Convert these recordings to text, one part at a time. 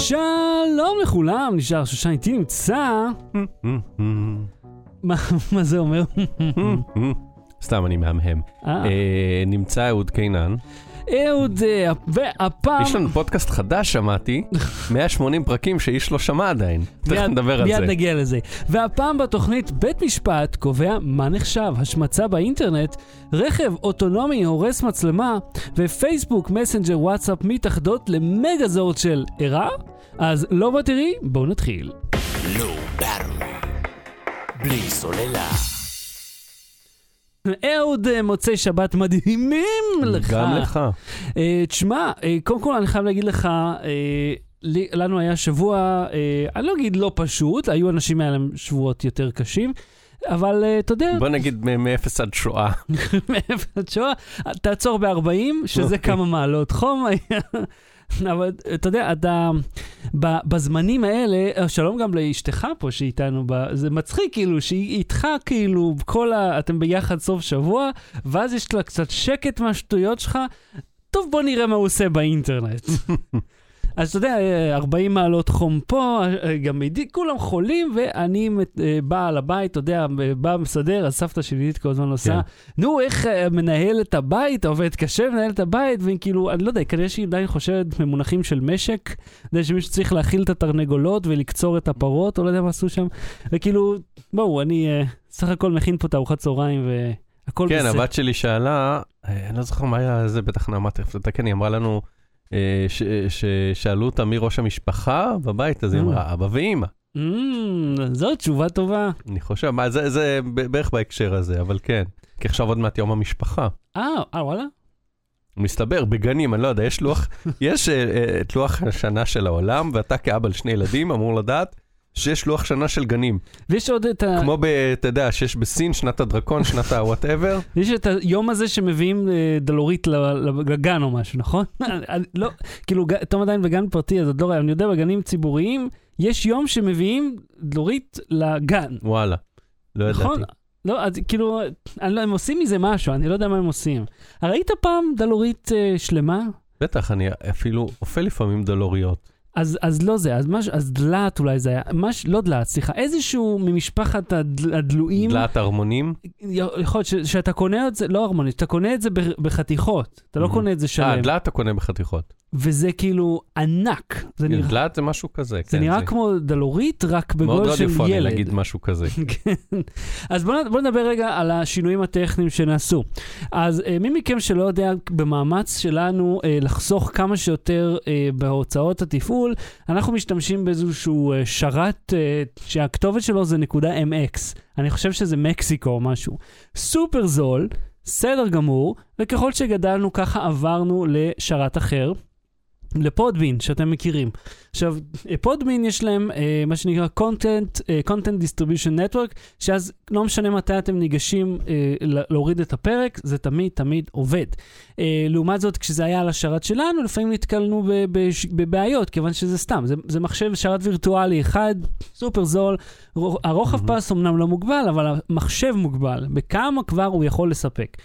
שלום לכולם, נשאר שושן איתי נמצא... מה מה זה אומר? סתם, אני מהמהם. אה, אה, נמצא אהוד קינן. אהוד, אה, והפעם... יש לנו פודקאסט חדש, שמעתי, 180 פרקים שאיש לא שמע עדיין. תכף נדבר על זה. מיד נגיע לזה. והפעם בתוכנית בית משפט קובע מה נחשב השמצה באינטרנט, רכב אוטונומי הורס מצלמה, ופייסבוק, מסנג'ר, וואטסאפ מתאחדות למגה-זורד של ערה? אז לא בתראי, בואו נתחיל. לא. בלי סוללה. אהוד, אה, מוצאי שבת מדהימים לך. גם לך. אה, תשמע, אה, קודם כל אני חייב להגיד לך, אה, לי- לנו היה שבוע, אה, אני לא אגיד לא פשוט, היו אנשים היה להם שבועות יותר קשים, אבל אתה יודע, בוא נגיד מ- מאפס עד שואה. מאיפה השואה, תעצור ב-40, שזה אוקיי. כמה מעלות חום היה. אבל אתה יודע, אתה, בזמנים האלה, שלום גם לאשתך פה שאיתנו, ב- זה מצחיק כאילו, שהיא איתך כאילו, כל ה... אתם ביחד סוף שבוע, ואז יש לה קצת שקט מהשטויות שלך, טוב בוא נראה מה הוא עושה באינטרנט. אז אתה יודע, אה, 40 מעלות חום פה, אה, גם עידי, כולם חולים, ואני אה, בא לבית, אתה יודע, בא מסדר, אז סבתא שלי עידית כל הזמן עושה, כן. נו, איך אה, מנהל את הבית, עובד קשה מנהל את הבית, וכאילו, אני לא יודע, כנראה שהיא עדיין חושבת במונחים של משק, אתה יודע שמישהו צריך להאכיל את התרנגולות ולקצור את הפרות, או לא יודע מה עשו שם, וכאילו, בואו, אני אה, סך הכל מכין פה את ארוחת צהריים, והכל כן, בסדר. הבת שלי שאלה, אה, אני לא זוכר מה היה זה, בטח נעמה תכף תתקן, היא אמרה לנו, אה, ששאלו אותה מי ראש המשפחה בבית, אז היא Mm. אמרה, אבא ואימא. Mm, זו תשובה טובה. אני חושב, מה, זה- זה בערך בהקשר הזה, אבל כן. כי עכשיו עוד מעט יום המשפחה. אה, אה, וואלה? מסתבר, בגנים, אני לא יודע, יש לוח, יש אה, אה, את לוח השנה של העולם, ואתה כאבא לשני ילדים אמור לדעת שיש לוח שנה של גנים. ויש עוד את ה... כמו ב... אתה יודע, שיש בסין, שנת הדרקון, שנת ה-whatever. יש את היום הזה שמביאים אה, דלורית לגן או משהו, נכון? לא, כאילו, תום עדיין בגן פרטי, אז עוד לא רואה, אני יודע, בגנים ציבוריים, יש יום שמביאים דלורית לגן, וואלה, לא ידעתי. נכון? לא, אז כאילו, אני לא, הם עושים מזה משהו, אני לא יודע מה הם עושים. ראית פעם דלורית אה, שלמה? בטח, אני אפילו אופה לפעמים דלוריות. אז, אז לא זה, אז, מש, אז דלעת אולי זה היה, מש, לא דלעת, סליחה, איזשהו ממשפחת הדל, הדלויים, דלת ארמונים. יכול להיות ש- שאתה קונה את זה, לא הרמונית, אתה קונה את זה בחתיכות, אתה לא Mhm. קונה את זה אה, שלם, דלת אתה קונה בחתיכות. וזה כאילו ענק, זה נראה, דלת זה משהו כזה, זה כן. נראה כמו דלורית, רק מאוד בגודל של רדיופוני ילד. להגיד משהו כזה. כן. אז בואו בוא נדבר רגע על השינויים הטכניים שנעשו. אז אה, מי מכם שלא יודע, במאמץ שלנו אה, לחסוך כמה שיותר אה, בהוצאות התפעול, אנחנו משתמשים באיזשהו אה, שרת אה, שהכתובת שלו זה נקודה MX. אני חושב שזה מקסיקו או משהו. סופר זול, בסדר גמור, וככל שגדלנו ככה עברנו לשרת אחר. לפודבין, שאתם מכירים. עכשיו, אה, פודבין יש להם אה, מה שנקרא content, אה, content distribution network, שאז לא משנה מתי אתם ניגשים אה, להוריד את הפרק, זה תמיד תמיד עובד. אה, לעומת זאת, כשזה היה על השרת שלנו, לפעמים נתקלנו בבעיות, כיוון שזה סתם, זה, זה מחשב שרת וירטואלי אחד, סופר זול, רו- הרוחב מהמם. פס אמנם לא מוגבל, אבל המחשב מוגבל, בכמה כבר הוא יכול לספק.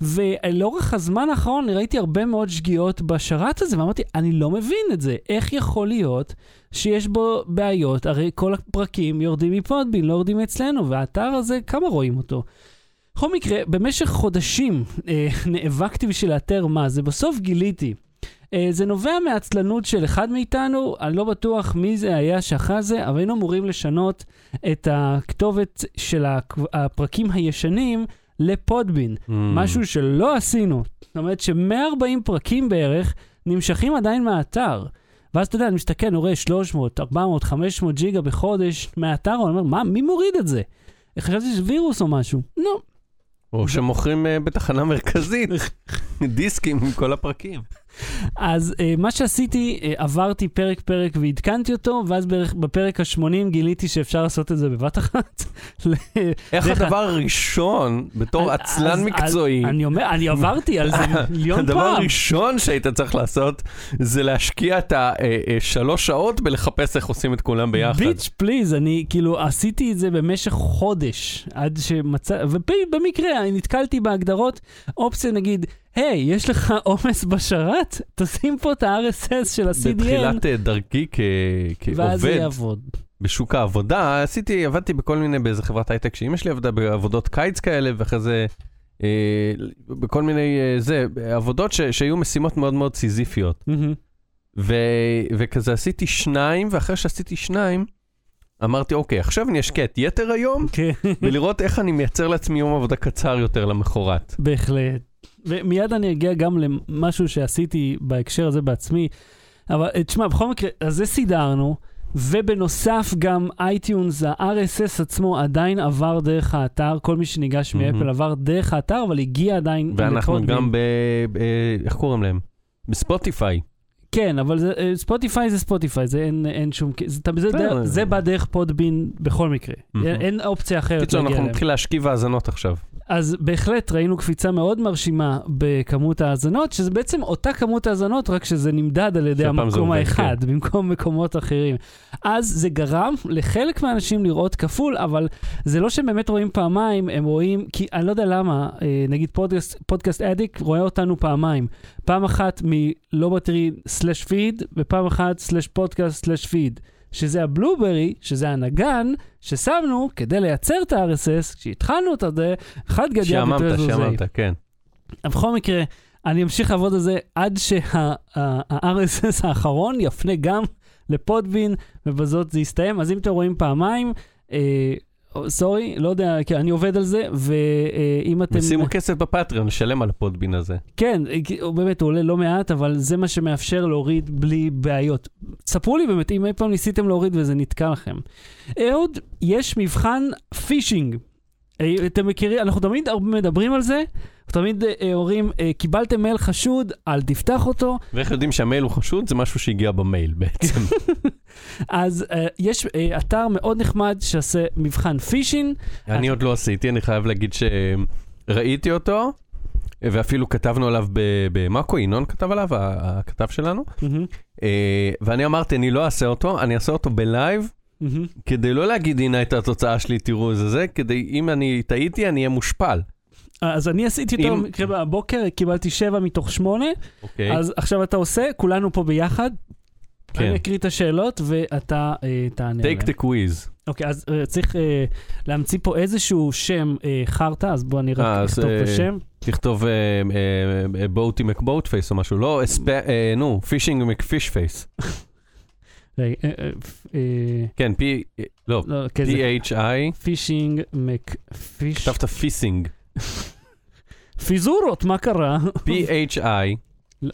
ולאורך הזמן האחרון ראיתי הרבה מאוד שגיאות בשרת הזה, ואמרתי, אני לא מבין את זה. איך יכול להיות שיש בו בעיות? הרי כל הפרקים יורדים מפודבין, לא יורדים אצלנו, והאתר הזה, כמה רואים אותו? בכל מקרה, במשך חודשים אה, נאבקתי בשביל לאתר מה זה, בסוף גיליתי. אה, זה נובע מעצלנות של אחד מאיתנו, אני לא בטוח מי זה היה שאחרי זה, אבל היינו אמורים לשנות את הכתובת של הפ- הפרקים הישנים לפודבין. Mm. משהו שלא עשינו. זאת אומרת ש-140 פרקים בערך נמשכים עדיין מהאתר. ואז אתה יודע, אני מסתכל, אני רואה 300, 400, 500 ג'יגה בחודש מהאתר, אני אומר, מה, מי מוריד את זה? חשבתי שזה וירוס או משהו. לא. או שמוכרים אה, בתחנה מרכזית דיסקים עם כל הפרקים. אז uh, מה שעשיתי, uh, עברתי פרק-פרק ועדכנתי אותו, ואז בערך בפרק ה-80 גיליתי שאפשר לעשות את זה בבת אחת. איך הדבר הראשון, בתור אז- עצלן אז- מקצועי, אני אומר, אני עברתי על זה מיליון הדבר פעם. הראשון שהיית צריך לעשות זה להשקיע את השלוש שעות בלחפש איך עושים את כולם ביחד. ביץ' פליז, אני כאילו עשיתי את זה במשך חודש, עד שמצא, ובמקרה אני נתקלתי בהגדרות, אופציה נגיד היי, יש לך עומס בשרת? תשים פה את ה-RSS של ה-CDN, בתחילת אה, דרכי כ- ואז זה כעובד יעבוד. בשוק העבודה, עשיתי, עבדתי בכל מיני, באיזה חברת הייטק, שאימא שלי עבדה בעבודות קיץ כאלה, ואחרי זה, אה, בכל מיני, אה, זה, עבודות ש- שהיו משימות מאוד מאוד סיזיפיות. מהמם. ו, וכזה עשיתי שניים, ואחרי שעשיתי שניים, אמרתי, אוקיי, עכשיו אני אשקיע את יתר היום, כן, ולראות איך אני מייצר לעצמי יום עבודה קצר יותר למחרת. בהחלט. ומיד אני אגיע גם למשהו שעשיתי בהקשר הזה בעצמי. אבל אה, תשמע, בכל מקרה, אז זה סידרנו, ובנוסף גם אייטיונס, ה-RSS עצמו עדיין עבר דרך האתר, כל מי שניגש מהמם. מאפל עבר דרך האתר, אבל הגיע עדיין ואנחנו. גם ב... ב איך קוראים להם? בספוטיפיי. כן, אבל זה- אה, ספוטיפיי זה ספוטיפיי, זה אין, אין שום... זה, זה, זה, זה בא דרך פודבין בכל מקרה. מהמם. אין, אין אופציה אחרת קיצור, אנחנו. נתחיל להשכיב האזנות עכשיו. אז בהחלט ראינו קפיצה מאוד מרשימה בכמות ההאזנות, שזה בעצם אותה כמות האזנות, רק שזה נמדד על ידי המקום האחד, במקום מקומות אחרים. אז זה גרם לחלק מהאנשים לראות כפול, אבל זה לא שהם באמת רואים פעמיים, הם רואים, כי אני לא יודע למה, אה, נגיד פודקאסט, Podcast Addict רואה אותנו פעמיים. פעם אחת מלא בטרי slash feed, ופעם אחת slash podcast slash feed. שזה ה Blubrry, שזה הנגן, ששמנו כדי לייצר את ה-RSS, כשהתחלנו את זה, חד גדיא שעממת, בטרזו זייף. שעממת, כן. בכל מקרה, אני אמשיך לעבוד על זה עד שה-RSS האחרון יפנה גם לפודבין, ובזאת זה יסתיים. אז אם אתם רואים פעמיים, אה, סורי, לא יודע, כי אני עובד על זה, ואם אתם... ושימו כסף בפטריון, לשלם על הפודבין הזה. כן, הוא באמת הוא עולה לא מעט, אבל זה מה שמאפשר להוריד בלי בעיות. ספרו לי באמת, אם אי פעם ניסיתם להוריד וזה נתקע לכם. אהוד, יש מבחן פישינג. אה, אתם מכירים, אנחנו תמיד מדברים על זה, תמיד אה, אומרים, אה, קיבלתם מייל חשוד, אל תפתח אותו. ואיך יודעים שהמייל הוא חשוד? זה משהו שהגיע במייל בעצם. אז יש אתר מאוד נחמד שעושה מבחן פישינג. אני עוד לא עשיתי, אני חייב להגיד שראיתי אותו, ואפילו כתבנו עליו במאקו, ינון כתב עליו, הכתב שלנו, אה, ואני אמרתי, אני לא אעשה אותו, אני אעשה אותו בלייב, מהמם. כדי לא להגיד, הנה הייתה התוצאה שלי, תראו איזה זה, כדי, אם אני טעיתי, אני אהיה מושפל. אז אני עשיתי אותו במקרה בבוקר, קיבלתי 7 מתוך 8, אוקיי? אז עכשיו אתה עושה, כולנו פה ביחד. כן. אני אקריא את השאלות ואתה אה, תענה עליהן. take the quiz. אוקיי, אז אה, צריך אה, להמציא פה איזשהו שם אה, חרטא, אז בוא אני רק אכתוב את השם. תכתוב Boaty McBoatface או משהו, לא, נו, Phishing McPhishface. רגע, אה, אה, אה, כן, פי, לא, לא, כזה. P-H-I, Phishing McPhish... כתבת פיסינג. פיזורות, מה קרה? P-H-I, לא.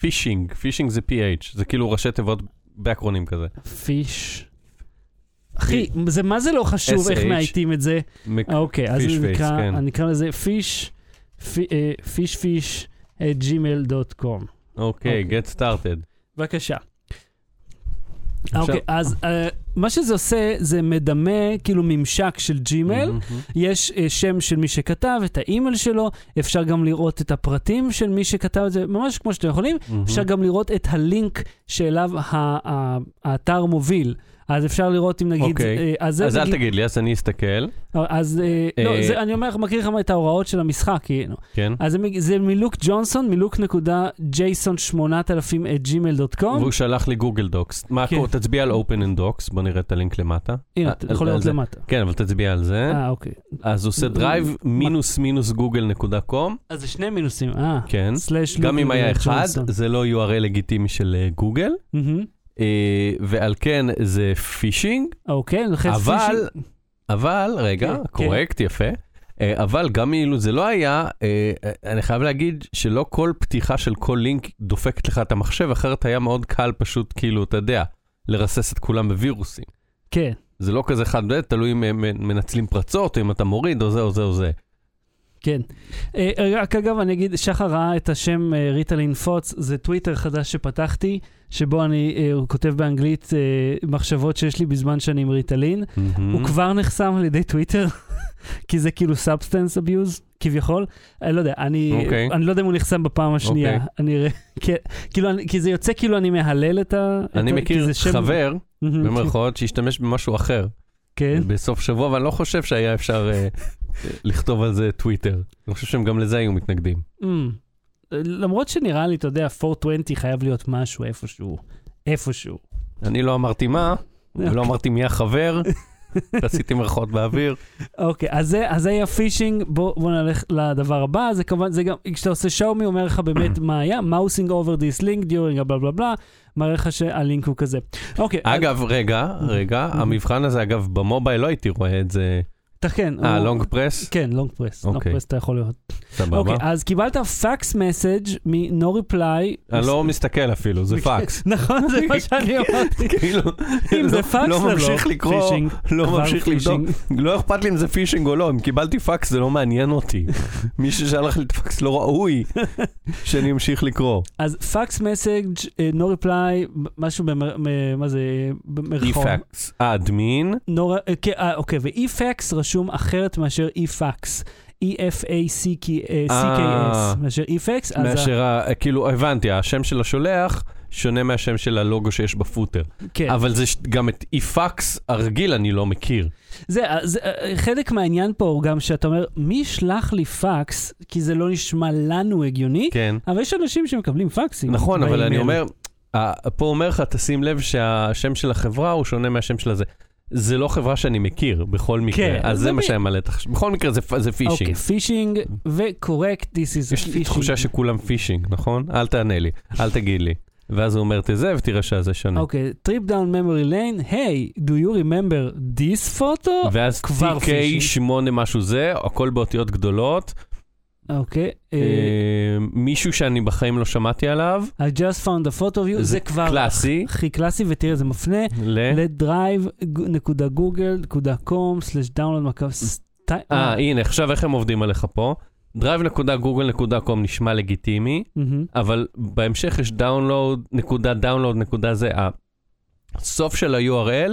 פישינג, פישינג זה P-H, זה כאילו ראשי תיבות backronym כזה. פיש... אחי, זה מה זה לא חשוב איך. מאייתים את זה? אה, אוקיי, אז כן. אני אקרא לזה פיש, פיש פיש, gmail דוט קום. אוקיי, אוקיי. get started. בבקשה. אוקיי, אז אה, מה שזה עושה, זה מדמה כאילו ממשק של ג'ימייל. מהמם. יש אה, שם של מי שכתב, את האימייל שלו, אפשר גם לראות את הפרטים של מי שכתב את זה, ממש כמו שאתם יכולים. מהמם. אפשר גם לראות את הלינק שאליו ה- ה- האתר מוביל. אז אפשר לראות אם נגיד... אוקיי. אה, אז, אז אל נגיד- תגיד לי, אז אני אסתכל, אז אה, לא, אה, זה, אני אומר, מקריא לך את ההוראות של המשחק, כאילו. כן? אז זה, זה מלוק ג'ונסון, מלוק נקודה ג'ייסון 8000 את gmail.com. והוא שלח לי גוגל דוקס. מה, כן. תצביע על open in docs, בוא נראה את הלינק למטה. הנה, אה, אתה יכול לראות זה. למטה. כן, אבל תצביע על זה. אה, אוקיי. אז הוא עושה אה, מה- מינוס מינוס גוגל נקודה קום. אז זה שני מינוסים, אה. כן. גם אם היה אחד. זה לא URL לגיטימי של אה, גוגל, מהמם. אה, ועל כן זה פישינג, אוקיי, לכן אבל, פישינג- אבל, רגע, כן, correct, יפה. אה, אבל גם אילו זה לא היה, אה, אני חייב להגיד שלא כל פתיחה של כל לינק דופקת לך את המחשב, אחרת היה מאוד קל פשוט, כאילו, אתה יודע, לרסס את כולם בווירוסים. כן. זה לא כזה חד תלוי אם הם מנצלים פרצות, או אם אתה מוריד, או זה או זה או זה. כן. אה, רק אגב, אני אגיד, שחר ראה את השם אה, ריטלין פוץ, זה טוויטר חדש שפתחתי, שבו אני אה, כותב באנגלית מחשבות שיש לי בזמן שאני עם ריטלין. הוא כבר נחסם על ידי טוויטר, כי זה כאילו substance abuse, כביכול. אני לא יודע, אני, אוקיי. אני לא יודע אם הוא נחסם בפעם השנייה. אוקיי. אני אראה, כן, כאילו, כי זה יוצא כאילו אני מהלל את ה... אני מכיר חבר, מהמם, במרכאות, שהשתמש במשהו אחר כן. בסוף שבוע, ואני לא חושב שהיה אפשר אה, לכתוב על זה טוויטר. אני חושב שהם גם לזה היו מתנגדים. אמ, למרות שנראה לי, אתה יודע, 420 חייב להיות משהו איפשהו, איפשהו. אני לא אמרתי מה, ולא אמרתי מי החבר, עשיתי מרכאות באוויר. אוקיי, אז זה, היה פישינג, בוא, בוא נלך לדבר הבא, זה כמובן, זה גם, כשאתה עושה שאומי, אומר לך באמת מה היה, mousing over this link during בלה בלה בלה, מראה לך שהלינק הוא כזה. אוקיי, אגב, רגע, רגע, המבחן הזה, אגב, במובייל לא הייתי רואה את זה. אז, כן, אה, long press? כן, long press, long. press אתה יכול לראות. סבבה. אוקיי, אז קיבלת פקס message מ-no reply. אני לא מסתכל אפילו, זה פקס. נכון, זה מה שאני אמרתי. כאילו, אם זה לא- פקס לא זה לא. ממשיך לקרוא, לא ממשיך לבדוק. לא אכפת לי אם זה פישינג או לא, אם קיבלתי פקס זה לא מעניין אותי. מי ששלח לי את הפקס לא ראוי שאני אמשיך לקרוא. אז פקס message, no reply, משהו במר... מ- מה זה? במרכאות. e-fax, אדמין, אה, כן, אה, אוקיי, ו-e-fax רשום אחרת מאשר e-fax. E-F-A-C-K-S, אה. מאשר e-fax, מאשר, ה- כאילו, הבנתי, השם של השולח שונה מהשם של הלוגו שיש בפוטר. כן. אבל זה גם את e-fax הרגיל אני לא מכיר. זה, זה, אה, חלק מהעניין פה הוא גם שאתה אומר, מי ישלח לי פקס, כי זה לא נשמע לנו הגיוני, כן. אבל יש אנשים שמקבלים פקסים. נכון, אבל אני. אומר, פה אומר לך, תשים לב שהשם של החברה הוא שונה מהשם של הזה. זה לא חברה שאני מכיר, בכל מקרה. כן, אז זה מה ב- שאני מעלה את החש... בכל מקרה זה זה פישינג. אוקיי, פישינג ו-correct, this is יש לי. תחושה שכולם פישינג, נכון? אל תענה לי, אל תגיד לי. ואז הוא אומר את זה, ותראה שזה שונה. אוקיי, trip down memory lane, היי, do you remember this photo? ואז כבר פישינג. TK8 משהו זה, הכל באותיות גדולות. אוקיי, אה, אה, מישהו שאני בחיים לא שמעתי עליו, I just found a photo of you, זה כבר קלאסי. הכי קלאסי, ותראה, זה מפנה. ל-drive.google.com/download סטי... אה, הנה, עכשיו איך הם עובדים עליך פה? drive.google.com נשמע לגיטימי. אבל בהמשך יש download, נקודה download, נקודה זה. הסוף של ה-URL,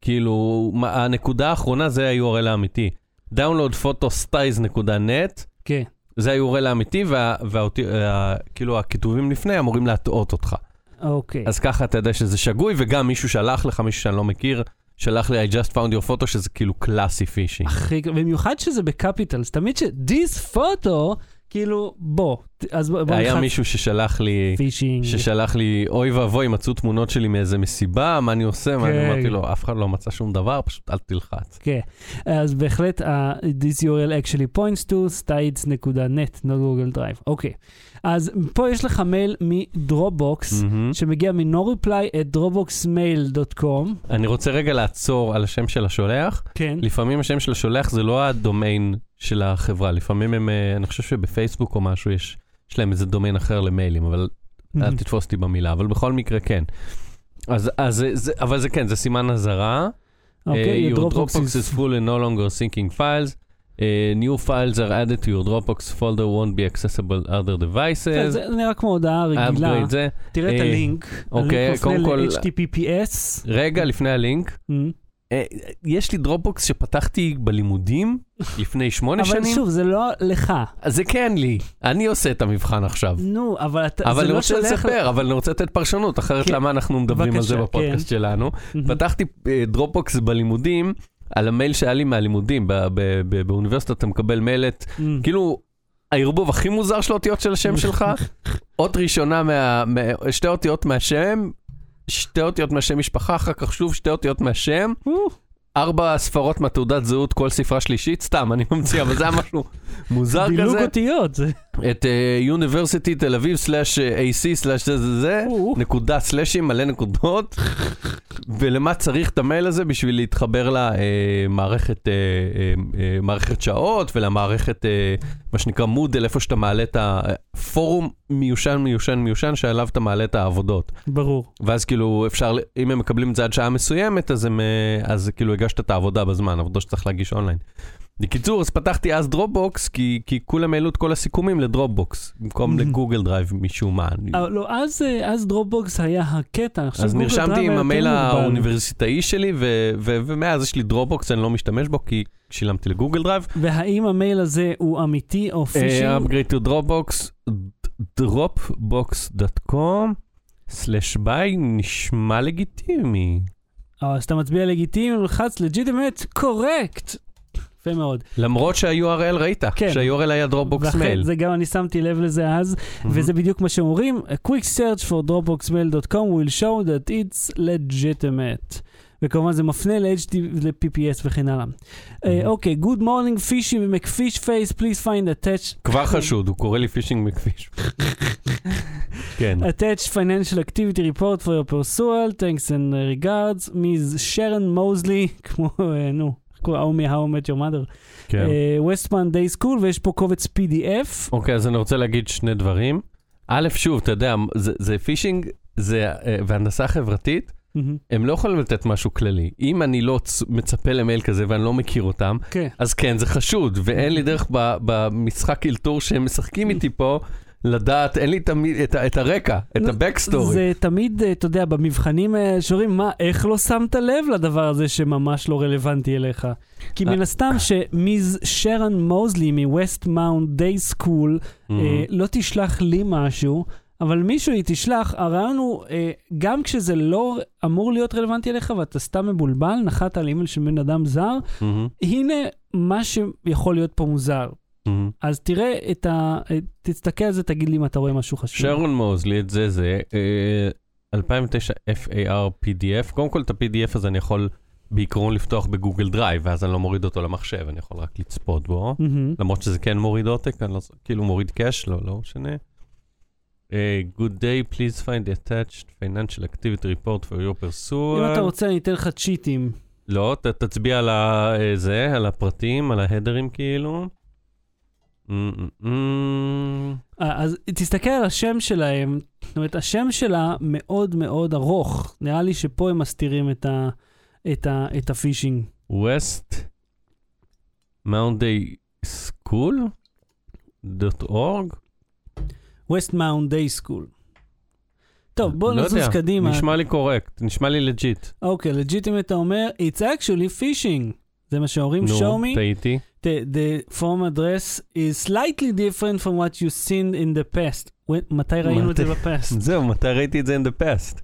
כאילו, הנקודה האחרונה זה ה-URL האמיתי. download photostyles.net, כן, זה ה-URL האמיתי, וה, והאותי, וה, כאילו הכיתובים לפני אמורים להטעות אותך. אוקיי. אז ככה אתה יודע שזה שגוי, וגם מישהו שלח לך, מישהו שאני לא מכיר, שלח לי I just found your photo, שזה כאילו קלאסי פישינג. הכי, במיוחד שזה ב capitals, תמיד ש... this photo, כאילו, בוא, אז בוא בוא היה מישהו ששלח לי... פישינג. ששלח לי, אוי ואבוי, מצאו תמונות שלי מאיזה מסיבה, מה אני עושה? מה אני כן. אמרתי לו, אף אחד לא מצא שום דבר, פשוט אל תלחץ. כן, אז בהחלט, this URL actually points to stides.net, not Google Drive. אוקיי, אז פה יש לך מייל מדרופבוקס. שמגיע מ-no reply at dropboxmail.com. אני רוצה רגע לעצור על השם של השולח. כן, לפעמים השם של השולח זה לא הדומיין של החברה, לפעמים הם, אה, אני חושב שבפייסבוק או משהו יש, יש להם איזה דומיין אחר למיילים, אבל אל תתפוס אותי במילה, אבל בכל מקרה כן. אז, אז זה- אבל זה כן, זה סימן אזהרה. אוקיי, Uh, your Dropbox is... full and no longer syncing files. Uh, new files are added to your Dropbox folder won't be accessible other כן, devices. זה נראה כמו הודעה רגילה. תראה את אה, הלינק. אוקיי, הלינק מפנה קודם כל- ל-HTTPS. רגע לפני הלינק, Mm. אה, יש לי דרופבוקס שפתחתי בלימודים לפני שמונה אבל שנים. שוב, זה לא לך. זה כן לי, אני עושה את המבחן עכשיו. נו, אבל אתה... אבל אני לא רוצה לספר, אבל אני רוצה לתת פרשנות, אחרת כן. למה אנחנו מדברים על זה בפודקאסט שלנו. מהמם. פתחתי אה, דרופבוקס בלימודים, על המייל שהיה לי מהלימודים, באוניברסיטה אתה מקבל מייל את, Mm. כאילו, הערבוב הכי מוזר של האותיות של השם שלך, אות ראשונה, מה- שתי אותיות מהשם, שתי אותיות מהשם משפחה, אחר כך שוב שתי אותיות מהשם, ארבע ספרות מהתעודת זהות, כל ספרה שלישית, סתם, אני ממציא, אבל זה היה משהו מוזר דילוג כזה. אותיות. את יוניברסיטי תל אביב סלאש AC סלאש זה זה זה. נקודה סלאשים מלא נקודות, ולמה צריך את המייל הזה בשביל להתחבר למערכת אה, אה, אה, מערכת שעות ולמערכת, אה, מה שנקרא מודל, איפה שאתה מעלה את הפורום מיושן מיושן מיושן שעליו אתה מעלה את העבודות. ברור. ואז כאילו אפשר, אם הם מקבלים את זה עד שעה מסוימת, אז, הם, אה, אז כאילו הגשת את העבודה בזמן, עבודה שצריך להגיש אונליין. בקיצור, אז פתחתי אז דרופבוקס, כי, כי כולם העלו את כל הסיכומים לדרופבוקס, במקום Mhm. לגוגל דרייב משום מה. אני- אבל לא, אז, אה, אז דרופבוקס היה הקטע, אז נרשמתי עם המייל. האוניברסיטאי שלי, ו- ו- ומאז יש לי דרופבוקס, אני לא משתמש בו, כי שילמתי לגוגל דרייב. והאם המייל הזה הוא אמיתי או אה, פישינג? upgrade to Dropbox, dropbox.com, slash buy, נשמע לגיטימי. אה, אז אתה מצביע לגיטימי, נלחץ legitimate, correct. יפה מאוד. למרות שה-URL ראית, כן. שה-URL היה ואכן, מייל. זה גם אני שמתי לב לזה אז, וזה בדיוק מה שהם אומרים, a quick search for dropboxmail.com will show that it's legitimate. וכמובן זה מפנה ל-HTTPS וכן הלאה. אה, אוקיי, good morning Fishy McFishface, please find attached. כבר חשוד, הוא קורא לי Fishy McFish. כן. attached financial activity report for your perusal, thanks and regards, Ms. Sharon Mosley, כמו, אה, נו, ההוא מ-How I Met Your Mother. כן. Westmount Day School, ויש פה קובץ PDF. אוקיי, אז אני רוצה להגיד שני דברים. א', שוב, אתה יודע, זה, זה פישינג, זה אה, והנדסה חברתית, מהמם. הם לא יכולים לתת משהו כללי. אם אני לא מצפה למייל כזה ואני לא מכיר אותם, כן. אז כן, זה חשוד, ואין לי דרך במשחק אלתור שהם משחקים איתי פה, לדעת, אין לי תמיד את, את הרקע, את ה-backstory. זה תמיד, אה, אתה יודע, במבחנים אה, שאומרים, מה, איך לא שמת לב לדבר הזה שממש לא רלוונטי אליך? כי מן אה. הסתם ש Ms. Sharon Mosley מ Westmount Day School. לא תשלח לי משהו, אבל מישהו היא תשלח, הרעיון הוא, אה, גם כשזה לא אמור להיות רלוונטי אליך ואתה סתם מבולבל, נחת על אימייל של בן אדם זר, מהמם. הנה מה שיכול להיות פה מוזר. מהמם. אז תראה את ה... אה, תסתכל על זה, תגיד לי אם אתה רואה משהו חשוד. Sharon Mosley, את זה זה, אה, 2009 FAR PDF, קודם כל את ה-PDF הזה אני יכול בעיקרון לפתוח בגוגל דרייב, ואז אני לא מוריד אותו למחשב, אני יכול רק לצפות בו, מהמם. למרות שזה כן מוריד עותק, אני לא, כאילו מוריד cache, לא, לא משנה. Uh, good day, please find the attached financial activity report for your perusal. אם אתה רוצה, אני אתן לך צ'יטים. לא, ת, תצביע על ה- אה, זה, על הפרטים, על ההדרים כאילו. אמ. אה, אז תסתכל על השם שלהם, זאת אומרת, השם שלה מאוד מאוד ארוך. נראה לי שפה הם מסתירים את, ה, את, ה, את הפישינג. West Mountain School? org? West Mount Day School. טוב, בוא לא נזוז יודע, קדימה. נשמע לי correct, נשמע לי legit. אוקיי, legitimate אתה אומר, it's actually phishing. זה מה שההורים נו, show me. טעיתי. The, the from address is slightly different from what you've seen in the past. When- מתי ראינו את זה ב past? זהו, מתי ראיתי את זה in the past?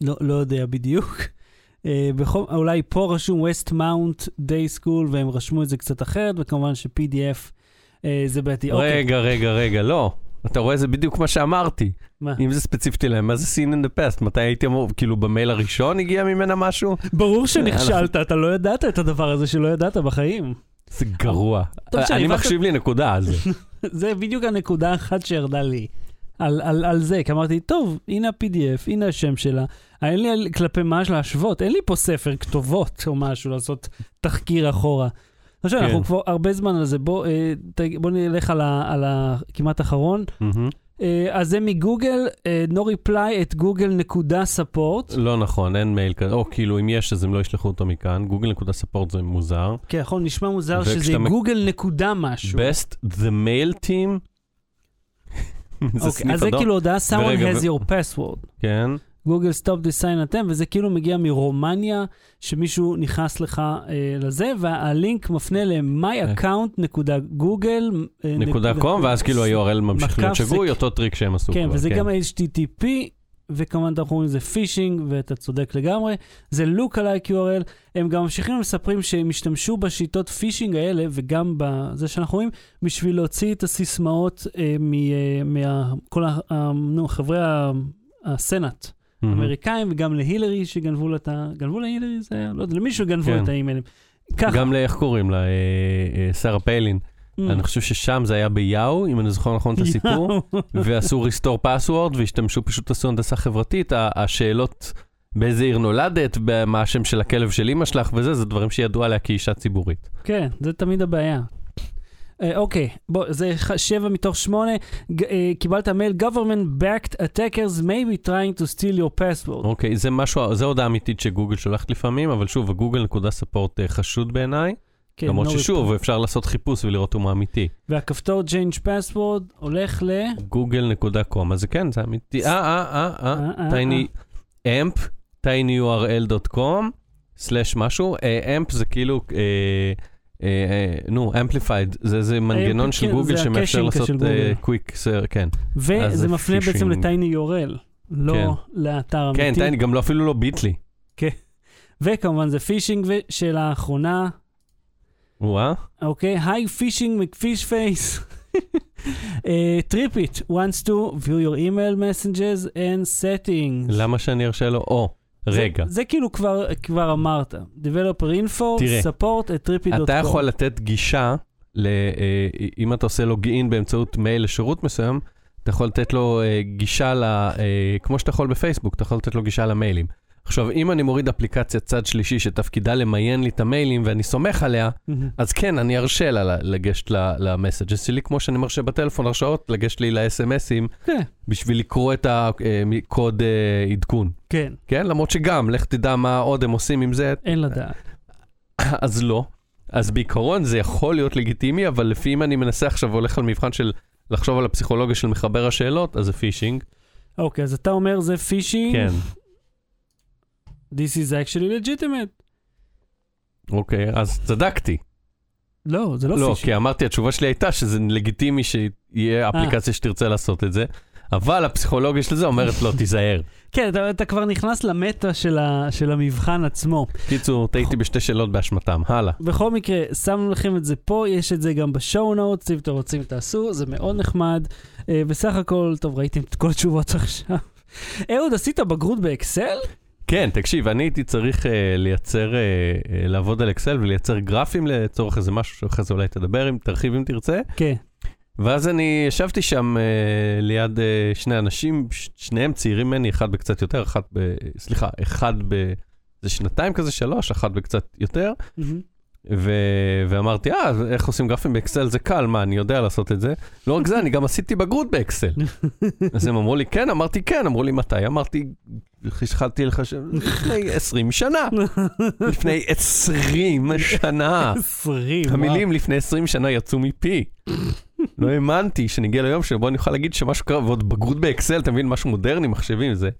לא, לא יודע בדיוק. Uh, בכל, אולי פה רשום West Mount Day School והם רשמו את זה קצת אחרת, וכמובן ש-PDF uh, זה בעייתי. אוקיי, רגע, רגע, רגע, לא. אתה רואה, זה בדיוק מה שאמרתי. מה? אם זה ספציפית להם, מה זה seen in the past? מתי הייתי אמור, כאילו במייל הראשון הגיע ממנה משהו? ברור שנכשלת, אתה לא ידעת את הדבר הזה שלא ידעת בחיים. זה גרוע. אני מחשיב לי נקודה על זה. זה בדיוק הנקודה האחת שירדה לי. על, על, על זה, כי אמרתי, טוב, הנה ה-PDF, הנה השם שלה. אין לי כלפי מה להשוות, אין לי פה ספר כתובות או משהו לעשות תחקיר אחורה. עכשיו, כן. אנחנו כבר הרבה זמן על זה, בוא, אה, בוא נלך על, ה, על הכמעט אחרון. מהמם. אה, אז זה מגוגל, אה, no reply את גוגל נקודה ספורט. לא נכון, אין מייל כזה, או כאילו אם יש אז הם לא ישלחו אותו מכאן, גוגל נקודה ספורט זה מוזר. כן, נכון, נשמע מוזר שזה גוגל נקודה משהו. best the mail team. זה אוקיי, אז זה. כאילו הודעה, someone has your password. כן, גוגל stopped this sign-in attempt, וזה כאילו מגיע מרומניה, שמישהו נכנס לך אה, לזה, והלינק מפנה ל-myaccount.google. אה, נקודה קום, ואז כאילו ה-URL ממשיך להיות שגוי, אותו טריק שהם עשו כן, כבר. וזה גם HTTP, וכמובן אנחנו אומרים זה פישינג, ואתה צודק לגמרי. זה look alike URL. הם גם ממשיכים ומספרים שהם השתמשו בשיטות פישינג האלה, וגם בזה שאנחנו רואים, בשביל להוציא את הסיסמאות אה, מכל חברי ה- הסנאט. אמריקאים וגם להילרי שגנבו לה את ה... גנבו להילרי זה היה? לא יודע, למישהו גנבו כן. את האימיילים. ככה. גם לאיך קוראים לה, אה, אה, שרה פיילין. Mm. אני חושב ששם זה היה ביאו, אם אני זוכר נכון את הסיפור, ועשו restore password והשתמשו, פשוט עשו הנדסה חברתית. השאלות באיזה עיר נולדת, מה השם של הכלב של אמא שלך וזה, זה דברים שידעו עליה כאישה ציבורית. כן, זה תמיד הבעיה. אה, אוקיי, בוא, זה שבע מתוך שמונה. אה, קיבלת מייל, government backed attackers may be trying to steal your password. אוקיי, זה משהו, זה הודעה אמיתית שגוגל שולחת לפעמים, אבל שוב, הגוגל נקודה ספורט אה, חשוד בעיניי, כן, למרות no ששוב, reply. אפשר לעשות חיפוש ולראות אם הוא אמיתי. והכפתור change password הולך ל... קום, אז זה כן, זה אמיתי. אה, אה, אה, אה, אה, אה, טייני, אמפ, tinyurl.com, סלאש משהו, אמפ זה כאילו, אה, נו, אמפליפייד, זה זה מנגנון של כן, גוגל שמאפשר לעשות. קוויק, כן. אז וזה זה מפנה בעצם. לטייני URL, לא כן. לאתר אמיתי. כן, טייני, גם לא אפילו לא ביטלי. וכמובן זה פישינג, ושאלה אחרונה, וואה, אוקיי? היי פישינג מקפיש פייס. TripIt wants to view your email messages and settings. למה שאני ארשה לו? או, רגע. זה, זה כאילו כבר, כבר אמרת. Developer info, תראה, support at tripit.com. אתה יכול לתת גישה, ל, אה, אם אתה עושה login באמצעות מייל לשירות מסוים, אתה יכול לתת לו אה, גישה, ל, אה, כמו שאתה יכול בפייסבוק, אתה יכול לתת לו גישה למיילים. עכשיו, אם אני מוריד אפליקציה צד שלישי שתפקידה למיין לי את המיילים ואני סומך עליה. אז כן, אני ארשה לה לגשת למסג'ס שלי, כמו שאני מרשה בטלפון הרשאות לגשת לי ל-SMSים, כן, בשביל לקרוא את הקוד אה, עדכון. כן, כן? למרות שגם, לך תדע מה עוד הם עושים עם זה, אין לדעת. אז לא. אז בעיקרון זה יכול להיות לגיטימי, אבל לפי אם אני מנסה עכשיו, הולך על מבחן של לחשוב על הפסיכולוגיה של מחבר השאלות, אז זה פישינג. אוקיי, אז אתה אומר זה פישינג? כן. This is actually legitimate. אוקיי, אז צדקתי. לא, זה לא לא, פישינג. כי אמרתי, התשובה שלי הייתה שזה לגיטימי שיהיה אפליקציה שתרצה לעשות את זה, אבל הפסיכולוגיה של זה אומרת לא, תיזהר. כן, אתה, אתה כבר נכנס למטה של, ה, של המבחן עצמו. קיצור, טעיתי בשתי שאלות באשמתם, הלאה. בכל מקרה, שמנו לכם את זה פה, יש את זה גם בשואו נוטס, אם אתם רוצים תעשו, זה מאוד נחמד. אה, בסך הכל, טוב, ראיתם את כל התשובות עכשיו. אהוד, עשית בגרות באקסל? כן, תקשיב, אני הייתי צריך uh, לייצר, uh, uh, לעבוד על אקסל ולייצר גרפים לצורך איזה משהו שאחרי זה אולי תדבר, אם תרחיב אם תרצה. כן. ואז אני ישבתי שם uh, ליד uh, שני אנשים, ש- שניהם צעירים ממני, אחד בקצת יותר, אחד ב... סליחה, אחד ב... זה שנתיים כזה, שלוש, אחד בקצת יותר. מהמם. ו... ואמרתי, אה, איך עושים גרפים באקסל זה קל, מה, אני יודע לעשות את זה. לא רק זה, אני גם עשיתי בגרות באקסל. אז הם אמרו לי, כן, אמרתי, כן, אמרו לי, מתי? אמרתי, התחלתי לחשב, לפני 20 שנה. לפני 20 שנה. 20, וואו. המילים לפני 20 שנה יצאו מפי. לא האמנתי שנגיע ליום שבו אני אוכל להגיד שמשהו קרה, ועוד בגרות באקסל, אתה מבין, משהו מודרני, מחשבים, זה.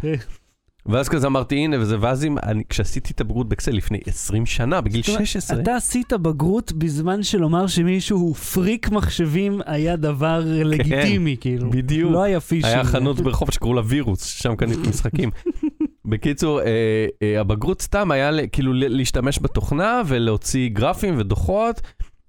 כן. ואז כזה אמרתי, הנה, וזה, ואז אם, אני, כשעשיתי את הבגרות באקסל לפני 20 שנה, בגיל זאת אומרת, 16, אתה עשית בגרות בזמן שלומר שמישהו הוא פריק מחשבים היה דבר לגיטימי, כאילו. בדיוק. לא היה פישינג. היה חנות ברחוב שקראו לה וירוס, שם קניתי משחקים. בקיצור, אה, אה, הבגרות סתם היה כאילו להשתמש בתוכנה ולהוציא גרפים ודוחות,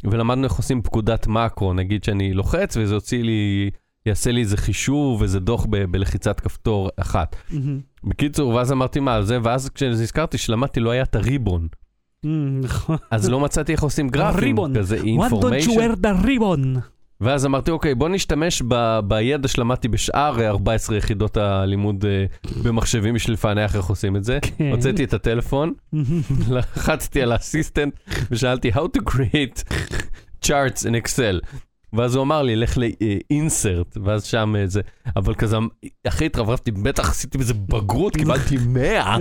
ולמדנו איך עושים פקודת מקרו, נגיד שאני לוחץ וזה יוציא לי, יעשה לי איזה חישוב, איזה דוח ב- בלחיצת כפתור אחת. מהמם. בקיצור, ואז אמרתי מה זה, ואז כשנזכרתי שלמדתי לא היה את הריבון, נכון. אז לא מצאתי איך עושים גרפים. כזה Why don't you אינפורמיישן. wear the ribbon? ואז אמרתי, אוקיי, בוא נשתמש ב- בידע שלמדתי בשאר אה, 14 יחידות הלימוד אה, במחשבים בשביל לפענח איך עושים את זה. כן. הוצאתי את הטלפון, לחצתי על האסיסטנט ושאלתי How to create charts in Excel. ואז הוא אמר לי, לך ל-insert, ואז שם אה, זה, אבל כזה, אחי התרברבתי, בטח עשיתי בזה בגרות, קיבלתי 100.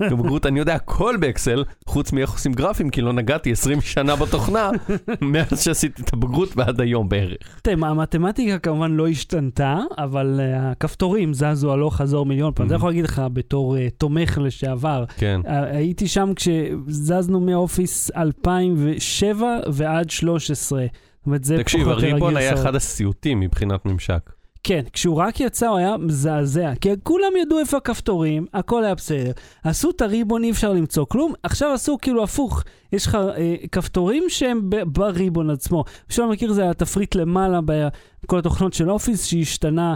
בבגרות אני יודע הכל באקסל, חוץ מאיך עושים גרפים, כי לא נגעתי 20 שנה בתוכנה, מאז שעשיתי את הבגרות ועד היום בערך. תראה, המתמטיקה כמובן לא השתנתה, אבל אה, הכפתורים זזו הלוך חזור מיליון פעם. זה יכול להגיד לך בתור אה, תומך לשעבר. כן. הייתי שם כשזזנו מאופיס 2007 ועד 13. זאת אומרת, זה תקשיב, פחות או יותר הריבון היה הגרסאות. אחד הסיוטים מבחינת ממשק. כן, כשהוא רק יצא הוא היה מזעזע, כי כולם ידעו איפה הכפתורים, הכל היה בסדר. עשו את הריבון, אי אפשר למצוא כלום, עכשיו עשו כאילו הפוך. יש לך אה, כפתורים שהם ב- בריבון עצמו. מי שלא מכיר זה התפריט למעלה בכל התוכנות של אופיס שהשתנה,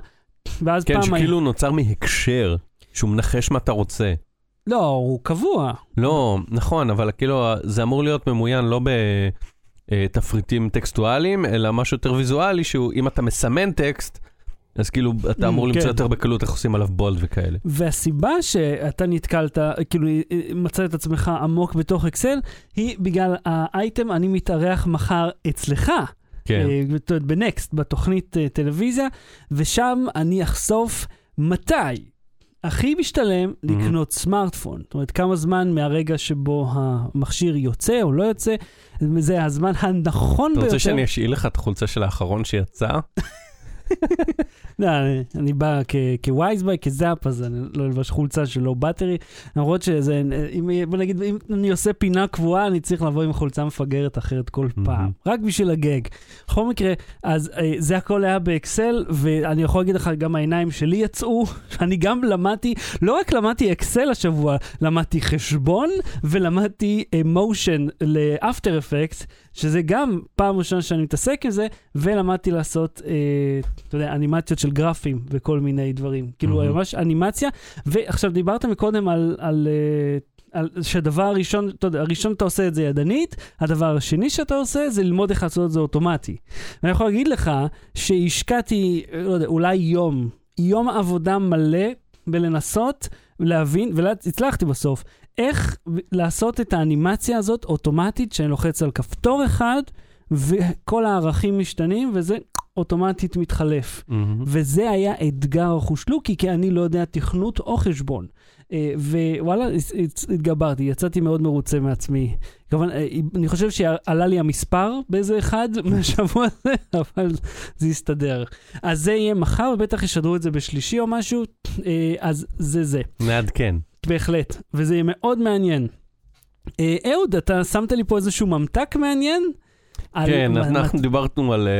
ואז כן, פעם... היה- שכאילו נוצר מהקשר, שהוא מנחש מה אתה רוצה. לא, הוא קבוע. לא, נכון, אבל כאילו זה אמור להיות ממוין לא בתפריטים טקסטואליים, אלא משהו יותר ויזואלי, שהוא אם אתה מסמן טקסט, אז כאילו אתה Mm, אמור למצוא כן. יותר בקלות איך עושים עליו בולד וכאלה. והסיבה שאתה נתקלת, כאילו אה, מצאת את עצמך עמוק בתוך אקסל, היא בגלל האייטם אני מתארח מחר אצלך. כן. אה, בנקסט, בתוכנית אה, טלוויזיה, ושם אני אחשוף מתי הכי משתלם לקנות סמארטפון. זאת אומרת, כמה זמן מהרגע שבו המכשיר יוצא או לא יוצא, זה הזמן הנכון אתה ביותר. רוצה שאני אשאיל לך את החולצה של האחרון שיצא? לא, אני- אני בא כ- כווייזביי, כזאפ, אז אני לא אלבש חולצה של לא באטרי. למרות שזה, אם, בוא נגיד, אם אני עושה פינה קבועה, אני צריך לבוא עם חולצה מפגרת אחרת כל. פעם. רק בשביל הגג. בכל מקרה, אז אה, זה הכל היה באקסל, ואני יכול להגיד לך, גם העיניים שלי יצאו. אני גם למדתי, לא רק למדתי אקסל השבוע, למדתי חשבון ולמדתי מושן לאפטר אפקט, שזה גם פעם ראשונה שאני מתעסק עם זה, ולמדתי לעשות, אה, אתה יודע, אנימציות של גרפים וכל מיני דברים. כאילו, מהמם. ממש אנימציה. ועכשיו, דיברת מקודם על... על אה, על שהדבר הראשון, אתה יודע, הראשון אתה עושה את זה ידנית, הדבר השני שאתה עושה זה ללמוד איך לעשות את זה אוטומטי. ואני יכול להגיד לך שהשקעתי, לא יודע, אולי יום, יום עבודה מלא בלנסות להבין, והצלחתי בסוף, איך לעשות את האנימציה הזאת אוטומטית, שאני לוחץ על כפתור אחד, וכל הערכים משתנים, וזה אוטומטית מתחלף. מהמם. וזה היה אתגר חושלוקי, כי אני לא יודע תכנות או חשבון. אה, ווואלה, הת- הת- התגברתי, יצאתי מאוד מרוצה מעצמי. כמובן, אה, אני חושב שעלה לי המספר באיזה אחד מהשבוע הזה, אבל זה יסתדר. אז זה יהיה מחר, ובטח ישדרו את זה בשלישי או משהו, אה, אז זה זה. מעדכן. בהחלט, וזה יהיה מאוד מעניין. אה, אהוד, אתה שמת לי פה איזשהו ממתק מעניין? על- כן, מה- אנחנו דיברנו על אה,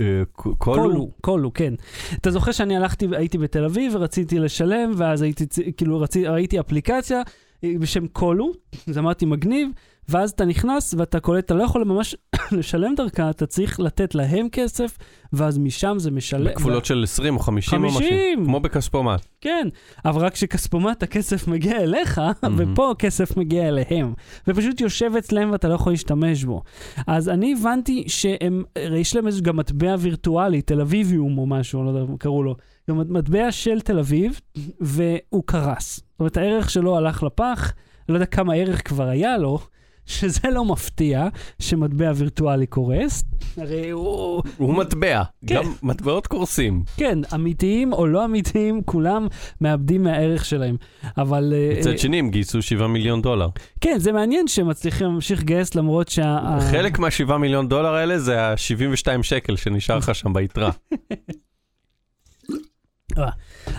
אה, קולו. קולו, קולו, כן. אתה זוכר שאני הלכתי, הייתי בתל אביב ורציתי לשלם, ואז הייתי, כאילו, רצי, ראיתי אפליקציה אה, בשם קולו, אז אמרתי מגניב, ואז אתה נכנס ואתה קולט, אתה לא יכול ממש לשלם דרכה, אתה צריך לתת להם כסף, ואז משם זה משלם. בכפולות של 20 או 50 או משהו. 50. כמו בכספומט. כן, אבל רק כשכספומט הכסף מגיע אליך, ופה הכסף מגיע אליהם, ופשוט יושב אצלם ואתה לא יכול להשתמש בו. אז אני הבנתי שהם, יש להם איזה גם מטבע וירטואלי, תל אביביום או משהו, לא יודע איך קראו לו, מטבע של תל אביב, והוא קרס. זאת אומרת, הערך שלו הלך לפח, לא יודע כמה ערך כבר היה לו. שזה לא מפתיע שמטבע וירטואלי קורס, הרי הוא, הוא מטבע. כן. גם מטבעות קורסים. כן, אמיתיים או לא אמיתיים, כולם מאבדים מהערך שלהם. אבל... אה, מצד שני, הם גייסו 7 מיליון דולר. כן, זה מעניין שהם מצליחים להמשיך לגייס למרות שה... חלק מה-7 מיליון דולר האלה זה ה-72 שקל שנשאר לך שם ביתרה.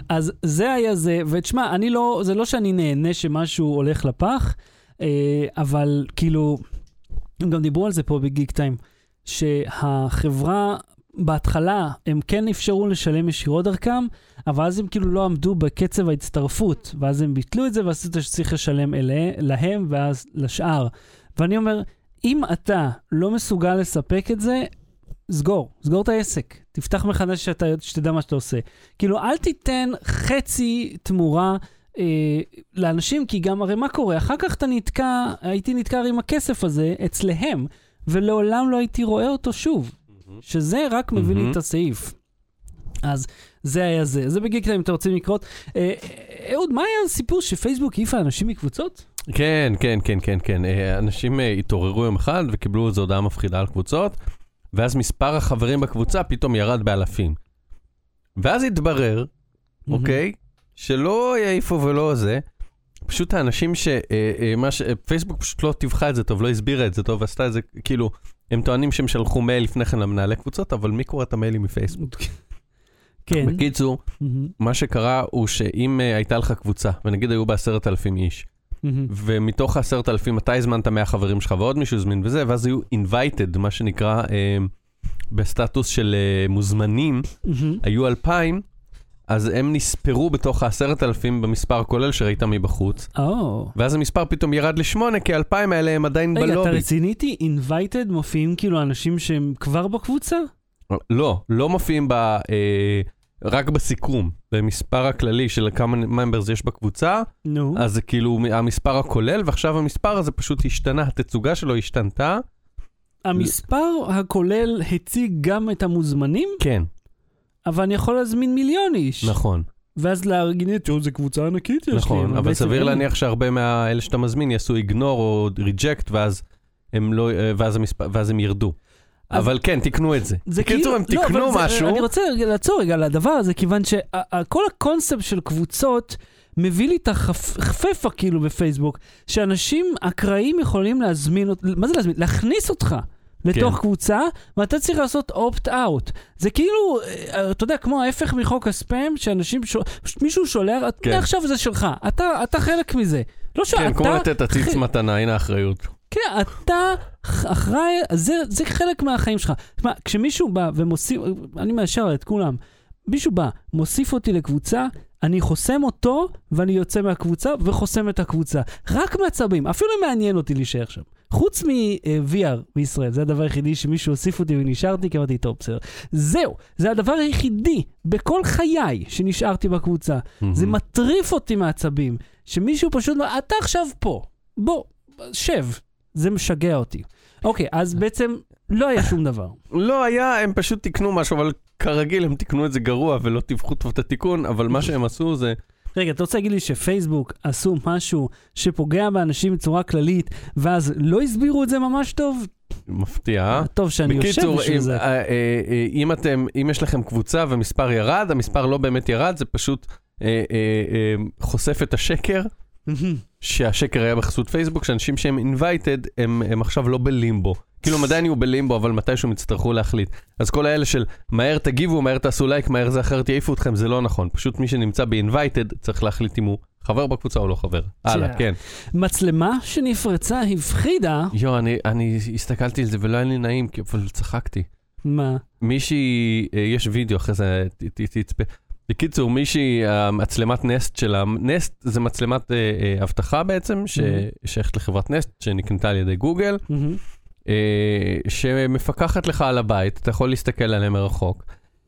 אז זה היה זה, ותשמע, אני לא, זה לא שאני נהנה שמשהו הולך לפח, אה, אבל כאילו, הם גם דיברו על זה פה בגיק טיים, שהחברה, בהתחלה, הם כן אפשרו לשלם ישירות דרכם, אבל אז הם כאילו לא עמדו בקצב ההצטרפות, ואז הם ביטלו את זה ועשו את זה שצריך לשלם אלה, להם ואז לשאר. ואני אומר, אם אתה לא מסוגל לספק את זה, סגור, סגור את העסק. תפתח מחדש שאתה, שתדע מה שאתה עושה. כאילו, אל תיתן חצי תמורה אה, לאנשים, כי גם, הרי מה קורה? אחר כך אתה נתקע, הייתי נתקע עם הכסף הזה אצלהם, ולעולם לא הייתי רואה אותו שוב. שזה רק מביא לי מהמם. את הסעיף. אז זה היה זה. זה בגיק אם אתם רוצים לקרות. אה, אהוד, מה היה הסיפור שפייסבוק העיפה אנשים מקבוצות? כן, כן, כן, כן, כן. אה, אנשים אה, התעוררו יום אחד וקיבלו איזו הודעה מפחידה על קבוצות, ואז מספר החברים בקבוצה פתאום ירד באלפים. ואז התברר, אוקיי, שלא יעיפו ולא זה, פשוט האנשים ש... אה, אה, ש... פייסבוק פשוט לא טיווחה את זה טוב, לא הסבירה את זה טוב, ועשתה את זה, כאילו, הם טוענים שהם שלחו מייל לפני כן למנהלי קבוצות, אבל מי קורא את המיילים מפייסבוק? כן. בקיצור, מהמם, מה שקרה הוא שאם אה, הייתה לך קבוצה, ונגיד היו בה עשרת אלפים איש, מהמם. ומתוך העשרת אלפים אתה הזמנת 100 חברים שלך ועוד מישהו הזמין וזה, ואז היו invited, מה שנקרא, אה, בסטטוס של אה, מוזמנים, מהמם. היו 2,000, אז הם נספרו בתוך העשרת אלפים במספר הכולל שראית מבחוץ, או. ואז המספר פתאום ירד לשמונה, כי ה-2,000 האלה הם עדיין רגע, אתה בלובי. רציני איתי? Invited מופיעים כאילו אנשים שהם כבר בקבוצה? לא, לא מופיעים ב... אה, רק בסיכום, במספר הכללי של כמה ממברס יש בקבוצה, נו. אז זה כאילו המספר הכולל, ועכשיו המספר הזה פשוט השתנה, התצוגה שלו השתנתה. המספר הכולל הציג גם את המוזמנים, כן, אבל אני יכול להזמין מיליון איש. נכון, ואז להגיד, תראו, זו קבוצה ענקית יש לי. נכון, אבל סביר. להניח שהרבה מהאלה שאתה מזמין יעשו איגנור או ריג'קט, ואז הם לא, אה, ואז המספר, ואז הם ירדו. אבל כן, תקנו את זה. זה בקיצור, הם לא, תיקנו אבל זה- משהו. אני רוצה לעצור רגע על הדבר הזה, כיוון שכל הקונספט של קבוצות מביא לי את החפפה כאילו בפייסבוק, שאנשים אקראיים יכולים להזמין, מה זה להזמין? להכניס אותך לתוך כן. קבוצה, ואתה צריך לעשות opt-out. זה כאילו, אה, אתה יודע, כמו ההפך מחוק הספאם, שאנשים, ש... מישהו שולח, כן. מעכשיו זה שלך, אתה, אתה חלק מזה. לא שאתה... כן, כמו לתת עציץ ח- מתנה, הנה האחריות. כן, אתה אחראי, זה, זה חלק מהחיים שלך. תשמע, כשמישהו בא ומוסיף, אני מאשר את כולם, מישהו בא, מוסיף אותי לקבוצה, אני חוסם אותו, ואני יוצא מהקבוצה וחוסם את הקבוצה. רק מעצבים, אפילו מעניין אותי להישאר שם. חוץ מ-VR בישראל, זה הדבר היחידי שמישהו הוסיף אותי ונשארתי, כי אמרתי, טוב, בסדר. זהו, זה הדבר היחידי בכל חיי שנשארתי בקבוצה. זה מטריף אותי מעצבים, שמישהו פשוט אומר, אתה עכשיו פה, בוא, שב. זה משגע אותי. אוקיי, אז בעצם לא היה שום דבר. לא היה, הם פשוט תיקנו משהו, אבל כרגיל הם תיקנו את זה גרוע ולא טיווחו טוב את התיקון, אבל מה שהם עשו זה... רגע, אתה רוצה להגיד לי שפייסבוק עשו משהו שפוגע באנשים בצורה כללית, ואז לא הסבירו את זה ממש טוב? מפתיע, אה? טוב שאני יושב בקיצור, בשביל אם, זה. אה, אה, אה, אם אתם, אם יש לכם קבוצה ומספר ירד, המספר לא באמת ירד, זה פשוט אה, אה, אה, חושף את השקר, שהשקר היה בחסות פייסבוק, שאנשים שהם invited, הם, הם עכשיו לא בלימבו. כאילו הם עדיין יהיו בלימבו, אבל מתישהו הם יצטרכו להחליט. אז כל האלה של מהר תגיבו, מהר תעשו לייק, מהר זה אחרת יעיפו אתכם, זה לא נכון. פשוט מי שנמצא ב-invited צריך להחליט אם הוא חבר בקבוצה או לא חבר. הלאה. כן. מצלמה שנפרצה הפחידה, יו, אני, אני הסתכלתי על זה ולא היה לי נעים, אבל צחקתי. מה? מישהי, אה, יש וידאו אחרי זה, תצפה. בקיצור, מישהי, המצלמת נסט שלה, נסט זה מצלמת אה, אה, אבטחה בעצם, ששייכת לחברת נסט, שנקנתה על ידי גוגל, מהמם. אה, שמפקחת לך על הבית, אתה יכול להסתכל עליה מרחוק.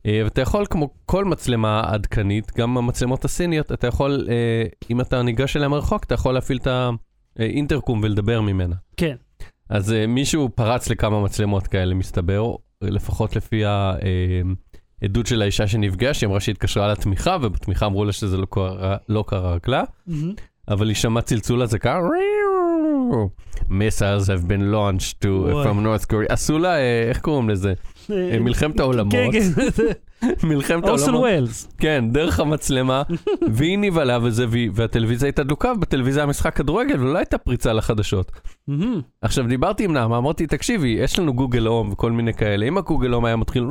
אה, ואתה יכול, כמו כל מצלמה עדכנית, גם המצלמות הסיניות, אתה יכול, אה, אם אתה ניגש אליה מרחוק, אתה יכול להפעיל את האינטרקום ולדבר ממנה. כן. אז uh, מישהו פרץ לכמה מצלמות כאלה, מסתבר, לפחות לפי העדות של האישה שנפגעה, שהיא אמרה שהיא התקשרה לתמיכה, ובתמיכה אמרו לה שזה לא קרה, לא קרה רק לה, מהמם. אבל היא שמעה צלצול אזעקה, missiles have been launched to, from North Korea, עשו לה, אה, איך קוראים לזה? אה, מלחמת העולמות, כן, כן, מלחמת העולמות, ווילס. כן, דרך המצלמה, והיא נבהלה וזה, והטלוויזיה הייתה דלוקה, ובטלוויזיה היה משחק כדורגל, ולא הייתה פריצה לחדשות. מהמם. עכשיו דיברתי עם נעמה, אמרתי, תקשיבי, יש לנו גוגל הום וכל מיני כאלה, אם הגוגל הום היה מתחיל,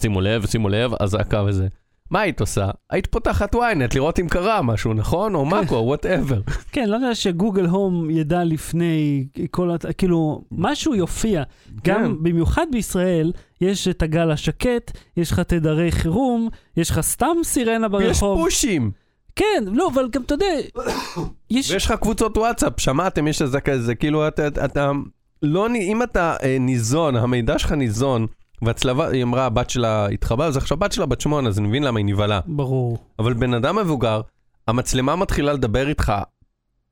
שימו לב, שימו לב, אזעקה וזה. מה היית עושה? היית פותחת ynet לראות אם קרה משהו, נכון? או מאקו, whatever. כן, לא יודע שגוגל הום ידע לפני כל, הת- כאילו, משהו יופיע. גם כן. במיוחד בישראל, יש את הגל השקט, יש לך תדרי חירום, יש לך סתם סירנה יש ברחוב. פושים, כן, לא, אבל גם אתה יודע, יש... ויש לך קבוצות וואטסאפ, שמעתם, יש אזעקה כזה, כאילו אתה, לא, אם אתה אה, ניזון, המידע שלך ניזון, והצלבה, היא אמרה, הבת שלה התחבאה, אז עכשיו הבת שלה בת שמונה, אז אני מבין למה היא נבהלה. ברור. אבל בן אדם מבוגר, המצלמה מתחילה לדבר איתך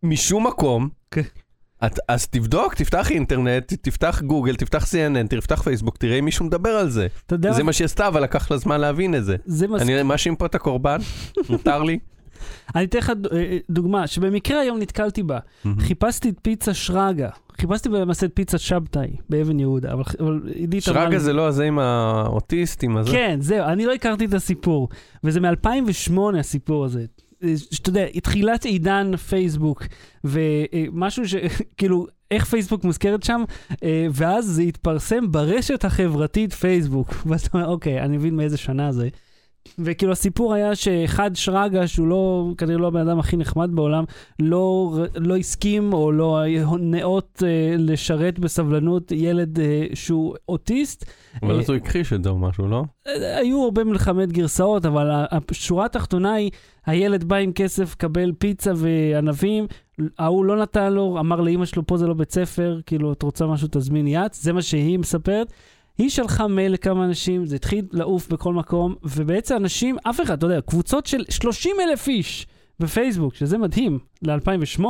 משום מקום, כן. את, אז תבדוק, תפתח אינטרנט, תפתח גוגל, תפתח CNN, תפתח פייסבוק, תראה אם מישהו מדבר על זה. אתה יודע, זה מה- שהיא עשתה, אבל לקח לה זמן להבין את זה. זה מס... אני מאשים פה את הקורבן, מותר לי. אני אתן לך ד- אה, דוגמה, שבמקרה היום נתקלתי בה. חיפשתי את פיצה שרגא. חיפשתי את פיצה שבתאי באבן יהודה, אבל אבל עידית אמרה לי... שרגא זה לא הזה עם האוטיסט, עם הזה? כן, זהו, אני לא הכרתי את הסיפור, וזה מ-2008 הסיפור הזה. אה, שאתה יודע, תחילת עידן פייסבוק, ומשהו ש... כאילו, איך פייסבוק מוזכרת שם, אה, ואז זה התפרסם ברשת החברתית פייסבוק. ואז אתה אומר, אוקיי, אני מבין מאיזה שנה זה. וכאילו הסיפור היה שאחד שרגא, שהוא לא, כנראה לא הבן אדם הכי נחמד בעולם, לא, לא הסכים או לא נאות אה, לשרת בסבלנות ילד אה, שהוא אוטיסט, אבל אז הוא הכחיש את זה או משהו, לא? היו הרבה מלחמת גרסאות, אבל השורה התחתונה היא, הילד בא עם כסף, קבל פיצה וענבים, ההוא לא נתן לו, אמר לאימא שלו, פה זה לא בית ספר, כאילו, את רוצה משהו, תזמיני יץ, זה מה שהיא מספרת. היא שלחה מייל לכמה אנשים, זה התחיל לעוף בכל מקום, ובעצם אנשים, אף אחד, אתה יודע, קבוצות של 30 אלף איש בפייסבוק, שזה מדהים, ל-2008,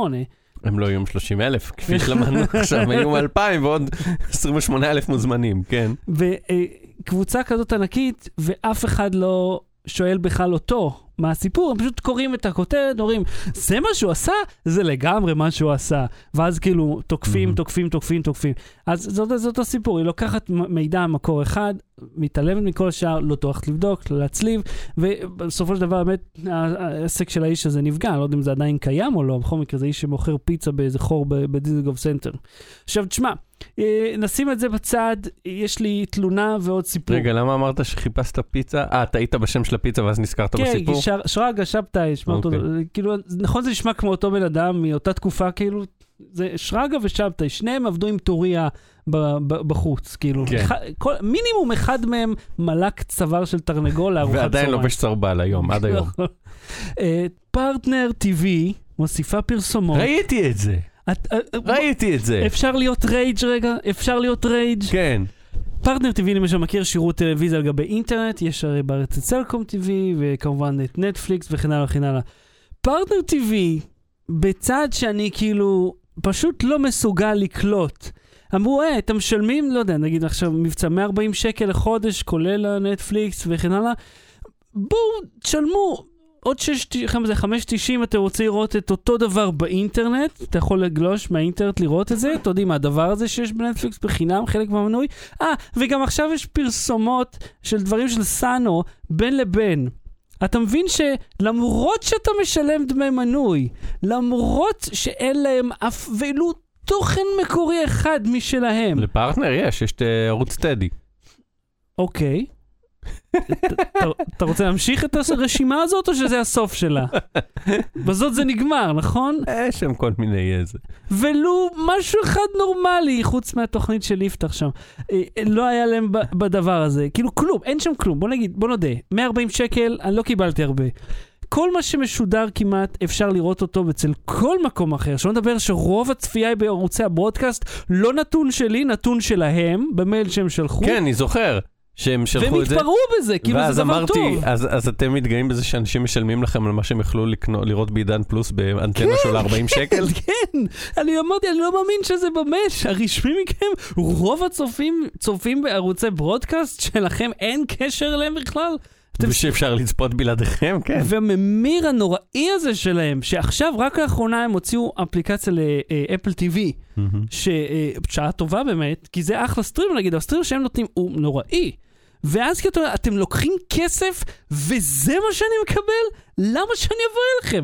הם לא יהיו 30 אלף, כפי שלמדנו עכשיו, הם יהיו 2,000 ועוד 28 אלף מוזמנים, כן. וקבוצה כזאת ענקית, ואף אחד לא שואל בכלל אותו, מה הסיפור, הם פשוט קוראים את הכותרת, אומרים, זה מה שהוא עשה? זה לגמרי מה שהוא עשה. ואז כאילו תוקפים, מהמם. תוקפים, תוקפים, תוקפים. אז זאת, זה אותו סיפור, היא לוקחת מידע ממקור אחד, מתעלמת מכל השאר, לא טורחת לבדוק, לא להצליב, ובסופו של דבר באמת העסק של האיש הזה נפגע, אני לא יודע אם זה עדיין קיים או לא, בכל מקרה זה איש שמוכר פיצה באיזה חור בדיזנגוף סנטר. עכשיו תשמע, נשים את זה בצד, יש לי תלונה ועוד סיפור. רגע, למה אמרת שחיפשת פיצה? אה, טעית בשם של הפיצה ואז נזכרת כן, בסיפור? שר- שרגא, שבתאי, שמע אותו, אוקיי. כאילו, נכון זה נשמע כמו אותו בן אדם מאותה תקופה, כאילו, זה שרגא ושבתאי, שניהם עבדו עם טוריה בחוץ, כאילו, כן. אחד- כל- מינימום אחד מהם מלק צוואר של תרנגול לארוחת צהריים. ועדיין לובש סרבל היום, עד היום. אה, פרטנר TV מוסיפה פרסומות. ראיתי את זה, את- אה, אה, ראיתי את זה. אפשר להיות rage רגע? אפשר להיות rage? כן. פרטנר TV למשל מכיר שירות טלוויזיה על גבי אינטרנט, יש הרי בארץ את סלקום TV וכמובן את נטפליקס וכן הלאה וכן הלאה. פרטנר TV, בצד שאני כאילו פשוט לא מסוגל לקלוט. אמרו, אה, אתם משלמים, לא יודע, נגיד עכשיו מבצע 140 שקל לחודש, כולל הנטפליקס וכן הלאה. בואו, תשלמו עוד 6, כמה זה, 5.90 אתם רוצים לראות את אותו דבר באינטרנט, אתה יכול לגלוש מהאינטרנט לראות את זה, אתה יודעים, הדבר הזה שיש בנטפליקס בחינם, חלק מהמנוי. אה, וגם עכשיו יש פרסומות של דברים של סאנו בין לבין. אתה מבין שלמרות שאתה משלם דמי מנוי, למרות שאין להם אף ולו תוכן מקורי אחד משלהם, לפרטנר יש, יש את אה, ערוץ טדי. אוקיי. אתה- אתה רוצה להמשיך את הרשימה הזאת או שזה הסוף שלה? בזאת זה נגמר, נכון? יש שם כל מיני איזה. ולו משהו אחד נורמלי, חוץ מהתוכנית של יפתח שם. אה, לא היה להם בדבר הזה. כאילו כלום, אין שם כלום. בוא נגיד, בוא נודה. 140 שקל, אני לא קיבלתי הרבה. כל מה שמשודר כמעט, אפשר לראות אותו אצל כל מקום אחר. שלא נדבר שרוב הצפייה היא בערוצי הברודקאסט, לא נתון שלי, נתון שלהם, במייל שהם שלחו. כן, אני זוכר שהם והם שלחו את זה. התפרעו בזה, כאילו ואז זה דבר אמרתי, טוב. אז, אז אתם מתגאים בזה שאנשים משלמים לכם על מה שהם יכלו לקנות, לראות בעידן פלוס באנטנה שעולה 40 שקל? כן, אני אמרתי, אני לא מאמין שזה במש, הרשמי מכם, רוב הצופים צופים בערוצי ברודקאסט שלכם, אין קשר אליהם בכלל. אתם- ושאפשר לצפות בלעדיכם, כן. והממיר הנוראי הזה שלהם, שעכשיו, רק לאחרונה הם הוציאו אפליקציה לאפל TV, מהמם. שבשעה טובה באמת, כי זה אחלה stream, נגיד, ה stream שהם נותנים הוא נוראי. ואז כאילו, אתם לוקחים כסף, וזה מה שאני מקבל? למה שאני אבוא אליכם?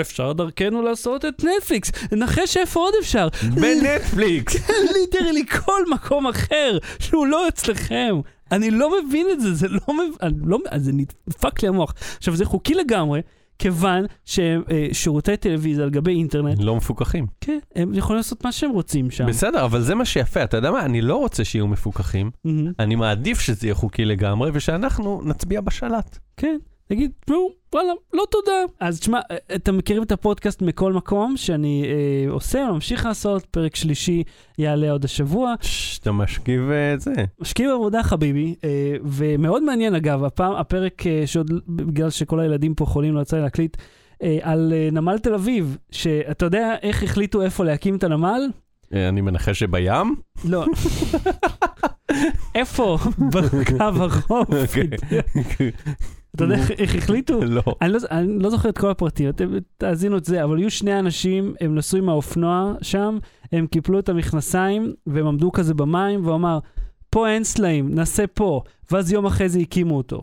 אפשר דרכנו לעשות את נטפליקס, נחש איפה עוד אפשר. בנטפליקס. literally כל מקום אחר שהוא לא אצלכם. אני לא מבין את זה, זה לא מבין, לא, זה נדפק לי המוח. עכשיו, זה חוקי לגמרי, כיוון ששירותי טלוויזיה על גבי אינטרנט, לא מפוקחים. כן, הם יכולים לעשות מה שהם רוצים שם. בסדר, אבל זה מה שיפה, אתה יודע מה? אני לא רוצה שיהיו מפוקחים, מהמם. אני מעדיף שזה יהיה חוקי לגמרי, ושאנחנו נצביע בשלט. כן, תגיד, תשמעו, וואלה, לא תודה. אז תשמע, אה, אתם מכירים את הפודקאסט מכל מקום שאני אה, עושה, ממשיך לעשות, פרק שלישי יעלה עוד השבוע. ששש, אתה משכיב אה, את זה. משקיעים עבודה חביבי, אה, ומאוד מעניין אגב, הפעם, הפרק אה, שעוד, בגלל שכל הילדים פה חולים, לא יצא לי להקליט, אה, על אה, נמל תל אביב, שאתה יודע איך החליטו איפה להקים את הנמל? אה, אני מנחש שבים? לא. איפה? בקו החוף. אתה יודע איך- החליטו? לא. אני לא, אני לא זוכר את כל הפרטים, אתם תאזינו את זה, אבל היו שני אנשים, הם נסעו עם האופנוע שם, הם קיפלו את המכנסיים, והם עמדו כזה במים, והוא אמר, פה אין סלעים, נעשה פה. ואז יום אחרי זה הקימו אותו.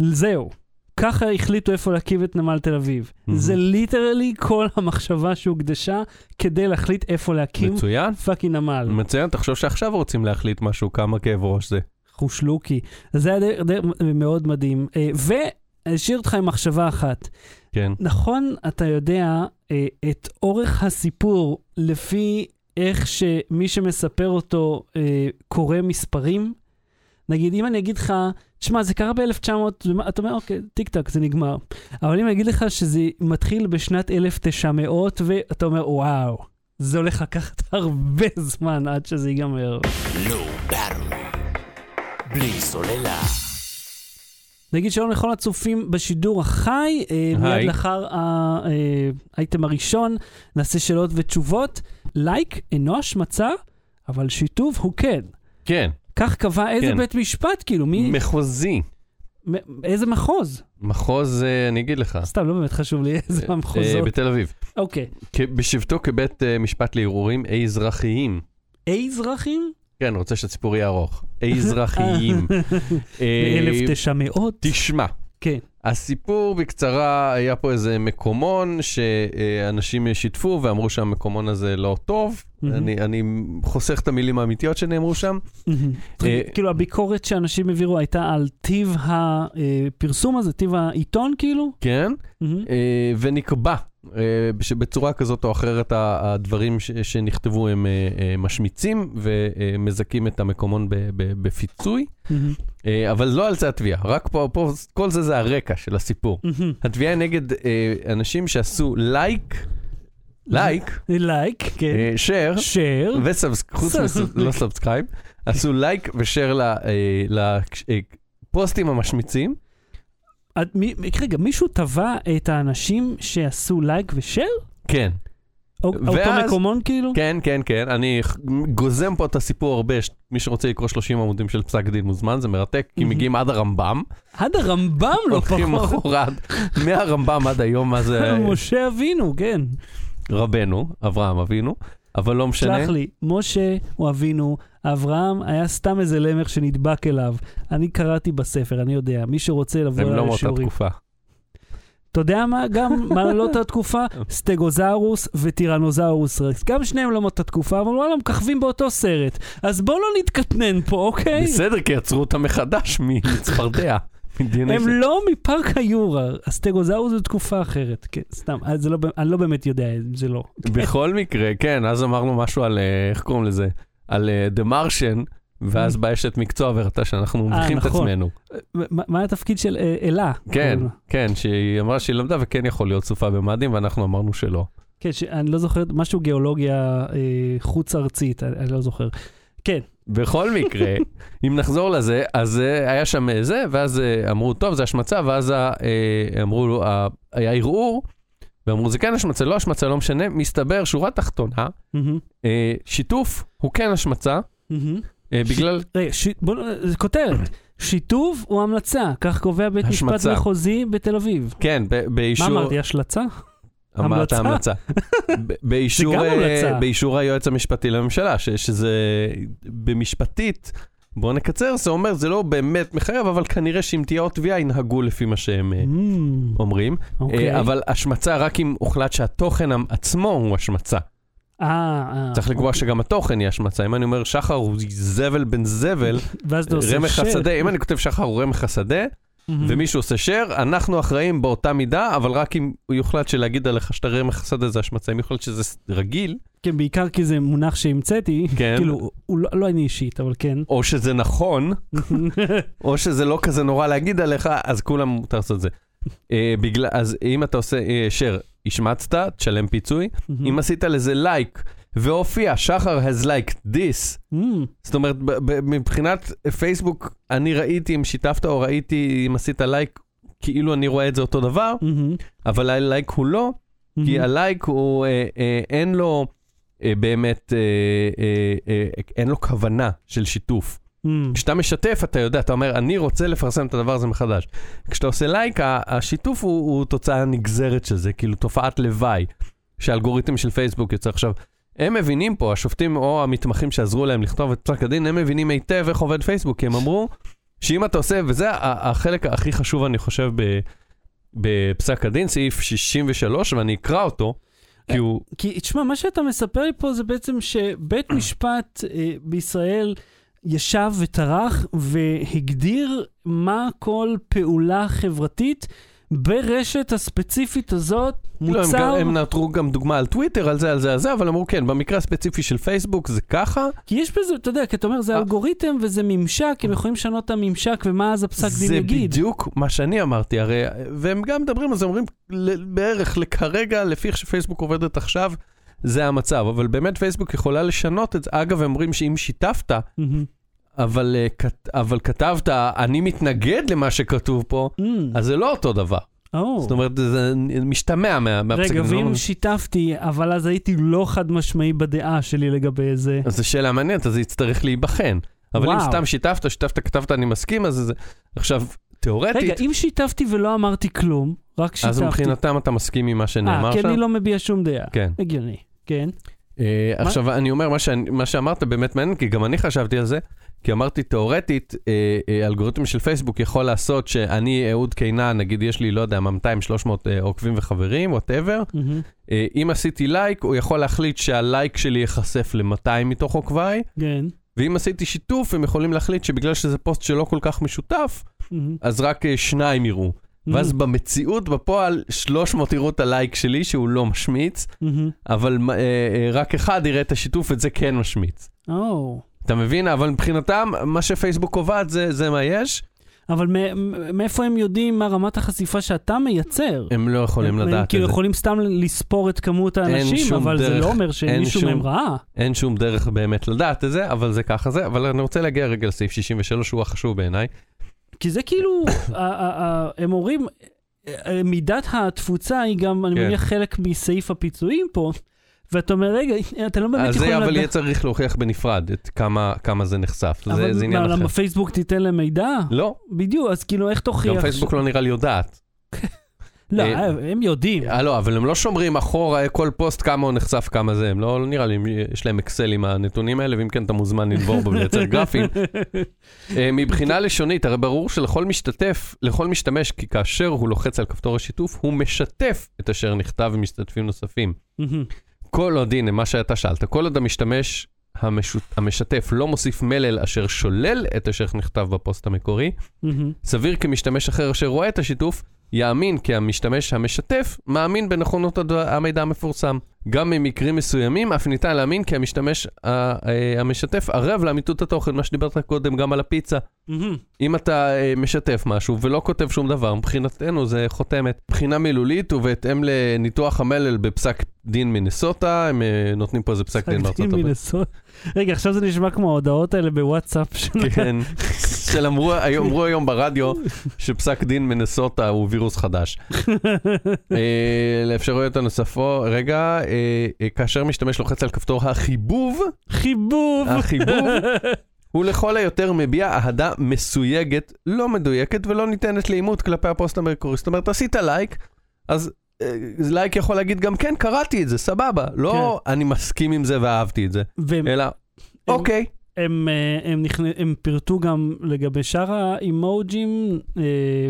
זהו. ככה החליטו איפה להקים את נמל תל אביב. מהמם. זה literally כל המחשבה שהוקדשה כדי להחליט איפה להקים מצוין. fucking נמל. מצוין, תחשוב שעכשיו רוצים להחליט משהו, כמה כאב ראש זה. חושלוקי. זה היה די, די, מאוד מדהים. אה, והשאיר אותך עם מחשבה אחת. כן. נכון, אתה יודע אה, את אורך הסיפור לפי איך שמי שמספר אותו אה, קורא מספרים? נגיד, אם אני אגיד לך, תשמע, זה קרה ב-1900, אתה אומר, אוקיי, טיק טק, זה נגמר. אבל אם אני אגיד לך שזה מתחיל בשנת 1900, ואתה אומר, וואו, זה הולך לקחת הרבה זמן עד שזה ייגמר. ברור. בלי סוללה. נגיד שלום לכל הצופים בשידור החי, אה. מיד לאחר אה, האייטם הראשון נעשה שאלות ותשובות. לייק אינו השמצה, אבל שיתוף הוא כן. כן. כך קבע איזה כן. בית משפט, כאילו, מי... מחוזי. מ- איזה מחוז? מחוז, אה, אני אגיד לך. סתם, לא באמת חשוב לי איזה המחוזות. בתל אביב. אוקיי. כ- בשבתו כבית משפט לערעורים אזרחיים. אזרחים? כן, רוצה שהסיפור יהיה ארוך. אזרחיים. אה, ב-1900? תשמע, כן. הסיפור בקצרה, היה פה איזה מקומון שאנשים שיתפו ואמרו שהמקומון הזה לא טוב. אני, אני חוסך את המילים האמיתיות שנאמרו שם. אה, כאילו הביקורת שאנשים העבירו הייתה על טיב הפרסום הזה, טיב העיתון כאילו? כן. אה, ונקבע אה, שבצורה כזאת או אחרת הדברים שנכתבו הם אה, אה, משמיצים ומזכים את המקומון בפיצוי. אה, אבל לא על זה התביעה, רק פה, פה, כל זה זה הרקע של הסיפור. מהמם. התביעה נגד אה, אנשים שעשו לייק, לייק, לייק, כן. אה, share. ו subsc, חוץ מס... לא subscribe, עשו לייק ו share לפוסטים המשמיצים. את- מי- רגע, מישהו תבע את האנשים שעשו לייק ושייר? כן, או- אותו מקומון כאילו? כן, כן, כן. אני גוזם פה את הסיפור הרבה, מי שרוצה לקרוא 30 עמודים של פסק דין מוזמן, זה מרתק, כי. מגיעים עד הרמב"ם, עד הרמב"ם לא הולכים פחות. אחורה, מהרמב"ם עד היום, מה זה משה אבינו, כן. רבנו, אברהם אבינו, אבל לא משנה. סלח לי, משה הוא אבינו, אברהם היה סתם איזה למך שנדבק אליו. אני קראתי בספר, אני יודע, מי שרוצה לבוא הם לא מאותה לשיעורים. תקופה. אתה יודע מה, גם, מה לא אותה תקופה? סטגוזאורוס וטירנוזאורוס רקס. גם שניהם לא מאותה תקופה, אבל וואלה, מככבים באותו סרט. אז בואו לא נתקטנן פה, אוקיי? בסדר, כי יצרו אותם מחדש מצפרדע. הם לא מפארק היורה, הסטגוזאורוס זו תקופה אחרת. כן, סתם, לא, אני לא באמת יודע, זה לא. בכל מקרה, כן, אז אמרנו משהו על, אה, איך קוראים לזה? על אה, The Martian, ואז באה אשת מקצוע והראתה שאנחנו מביכים את נכון. עצמנו. מה, התפקיד של אה, אלה? כן, לה. כן, שהיא אמרה שהיא למדה וכן יכול להיות סופה במאדים, ואנחנו אמרנו שלא. כן, שאני לא זוכר, משהו גיאולוגיה אה, חוץ ארצית, אני, אני לא זוכר. כן, בכל מקרה, אם נחזור לזה, אז אה, היה שם אה, זה, ואז אה, אמרו, טוב, זה השמצה, ואז אה, אמרו היה ערעור, ואמרו, זה כן השמצה, לא השמצה, לא משנה. מסתבר, שורה תחתונה, אה, שיתוף הוא כן השמצה. אה, בגלל... רגע, זה כותרת. שיתוף הוא המלצה, כך קובע בית משפט. מחוזי בתל אביב. כן, ב- מה באישור... אמרתי, השלצה? אמרת המלצה? באישור, אה. באישור היועץ המשפטי לממשלה, שזה במשפטית, בואו נקצר, זה אומר, זה לא באמת מחייב, אבל כנראה שאם תהיה עוד תביעה, ינהגו לפי מה שהם אה, Mm, אומרים. אוקיי. אה, אבל השמצה רק אם הוחלט שהתוכן עצמו הוא השמצה. אה, אה, צריך לקבוע אוקיי. שגם התוכן יהיה השמצה. אם אני אומר שחר הוא זבל בן זבל, רמך. השדה, אם אני כותב שחר הוא רמך השדה, מהמם. ומישהו עושה share, אנחנו אחראים באותה מידה, אבל רק אם הוא יוחלט שלהגיד עליך שאתה רמך השדה זה השמצה, אם יוחלט שזה רגיל, כן, בעיקר כי זה מונח שהמצאתי. כן. כאילו, הוא לא, לא אני אישית, אבל כן. או שזה נכון, או שזה לא כזה נורא להגיד עליך, אז כולם מותר לעשות את זה. אה, בגלל, אז אם אתה עושה אה, share, השמצת, תשלם פיצוי. אם עשית לזה לייק, והופיע, שחר has liked this, Mm, זאת אומרת, מבחינת פייסבוק, אני ראיתי אם שיתפת או ראיתי אם עשית לייק, כאילו אני רואה את זה אותו דבר, מהמם, אבל הלייק הוא לא, כי מהמם. הלייק הוא, אה, אה, אין לו באמת, אה, אה, אה, אין לו כוונה של שיתוף. מהמם. כשאתה משתף, אתה יודע, אתה אומר, אני רוצה לפרסם את הדבר הזה מחדש. כשאתה עושה לייק, השיתוף הוא, הוא תוצאה נגזרת של זה, כאילו תופעת לוואי, שהאלגוריתם של פייסבוק יוצר עכשיו. הם מבינים פה, השופטים או המתמחים שעזרו להם לכתוב את פסק הדין, הם מבינים היטב איך עובד פייסבוק, כי הם אמרו שאם אתה עושה, וזה החלק הכי חשוב, אני חושב, בפסק הדין, סעיף 63, ואני אקרא אותו, כי הוא... כי, תשמע, מה שאתה מספר לי פה זה בעצם שבית משפט אה, בישראל ישב וטרח והגדיר מה כל פעולה חברתית ברשת הספציפית הזאת לא, הם, מוצר. גם, הם נתנו גם דוגמה על טוויטר, על זה, על זה, על זה, אבל אמרו כן, במקרה הספציפי של פייסבוק זה ככה, כי יש בזה, אתה יודע, כי אתה אומר, זה אה. אלגוריתם וזה ממשק, הם יכולים לשנות את הממשק ומה אז הפסק דין זה יגיד. בדיוק מה שאני אמרתי, הרי, והם גם מדברים על זה, אומרים בערך לכרגע, לפי איך שפייסבוק עובדת עכשיו, זה המצב, אבל באמת פייסבוק יכולה לשנות את זה. אגב, הם אומרים שאם שיתפת, מהמם. אבל, אה, אבל כתבת, אני מתנגד למה שכתוב פה, Mm, אז זה לא אותו דבר. או. זאת אומרת, זה משתמע מה- מהפסק רגע. ואם שיתפתי, אבל אז הייתי לא חד משמעי בדעה שלי לגבי זה. אז זו שאלה מעניינת, אז זה יצטרך להיבחן. אבל אם וואו. סתם שיתפת, שיתפת, כתבת, אני מסכים, אז זה... עכשיו, תיאורטית, רגע, אם שיתפתי ולא אמרתי כלום, רק שיתפתי. אז מבחינתם אתה מסכים עם מה שנאמר אה, כי שם? אני לא מביע שום דעה. כן. הגיוני, כן. אה, עכשיו, אני אומר, מה, שאני, מה שאמרת באמת מעניין, כי גם אני חשבתי על זה, כי אמרתי, תיאורטית, אה, אה, אלגוריתם של פייסבוק יכול לעשות שאני, אהוד קינן, נגיד יש לי, לא יודע, מה, 200-300 אה, עוקבים וחברים, whatever. אה, אם עשיתי לייק, הוא יכול להחליט שהלייק שלי ייחשף ל-200 מתוך עוקביי, כן. ואם עשיתי שיתוף, הם יכולים להחליט שבגלל שזה פוסט שלא כל כך משותף, מהמם. אז רק שניים יראו. ואז מהמם. במציאות, בפועל, 300 יראו את הלייק שלי, שהוא לא משמיץ, מהמם. אבל אה, אה, רק אחד יראה את השיתוף, את זה כן משמיץ. או. אתה מבין? אבל מבחינתם, מה שפייסבוק קובעת זה, זה מה יש, אבל מאיפה הם יודעים מה רמת החשיפה שאתה מייצר? הם לא יכולים הם- לדעת הם את כאילו זה. יכולים סתם לספור את כמות האנשים, אבל זה דרך, לא אומר שמישהו שום- מהם ראה. אין שום דרך באמת לדעת את זה, אבל זה ככה זה. אבל אני רוצה להגיע רגע לסעיף 63, שהוא החשוב בעיניי. כי זה כאילו, הם אומרים, אה, מידת התפוצה היא גם, אני כן. מניח, חלק מסעיף הפיצויים פה, ואתה אומר, רגע, אתה לא באמת אז יכול זה אבל לדעת. יהיה צריך להוכיח בנפרד את כמה, כמה זה נחשף. זה, אבל זה עניין מה, אחר. למה פייסבוק תיתן להם מידע? לא, בדיוק, אז כאילו, איך תוכיח? גם פייסבוק לא נראה לי יודעת. לא, אה, הם יודעים. אה, לא, אבל הם לא שומרים אחורה כל פוסט כמה הוא נחשף, כמה זה. הם לא, לא נראה לי, יש להם אקסל עם הנתונים האלה, ואם כן אתה מוזמן לנבור בו ולייצר גרפים. אה, מבחינה לשונית, הרי ברור שלכל משתתף, לכל משתמש, כי כאשר הוא לוחץ על כפתור השיתוף, הוא משתף את אשר נכתב עם משתתפים נוספים. כל עוד, הנה, מה שאתה שאלת, כל עוד המשתמש המשות, המשתף לא מוסיף מלל אשר שולל את אשר נכתב בפוסט המקורי, מהמם. סביר כי משתמש אחר אשר רואה את השיתוף, יאמין כי המשתמש המשתף מאמין בנכונות המידע המפורסם. גם במקרים מסוימים אף ניתן להאמין כי המשתמש אה, המשתף ערב לאמיתות התוכן, מה שדיברת קודם גם על הפיצה. אם אתה אה, משתף משהו ולא כותב שום דבר, מבחינתנו זה חותמת. מבחינה מילולית ובהתאם לניתוח המלל בפסק דין מינסוטה, הם אה, נותנים פה איזה פסק דין בארצות הברית. רגע, עכשיו זה נשמע כמו ההודעות האלה בוואטסאפ של... כן, של אמרו היום- ברדיו שפסק דין מנסוטה הוא וירוס חדש. לאפשרויות הנוספות, רגע, כאשר משתמש לוחץ על כפתור החיבוב, חיבוב. החיבוב, הוא לכל היותר מביע אהדה מסויגת, לא מדויקת ולא ניתנת לאימות כלפי הפוסט המקורי. זאת אומרת, עשית לייק, אז אה, לייק יכול להגיד גם כן, קראתי את זה, סבבה. לא אני מסכים עם זה ואהבתי את זה, והם אלא אוקיי. הם, אה, הם, נכנ... הם פירטו גם לגבי שאר האימוג'ים, אה,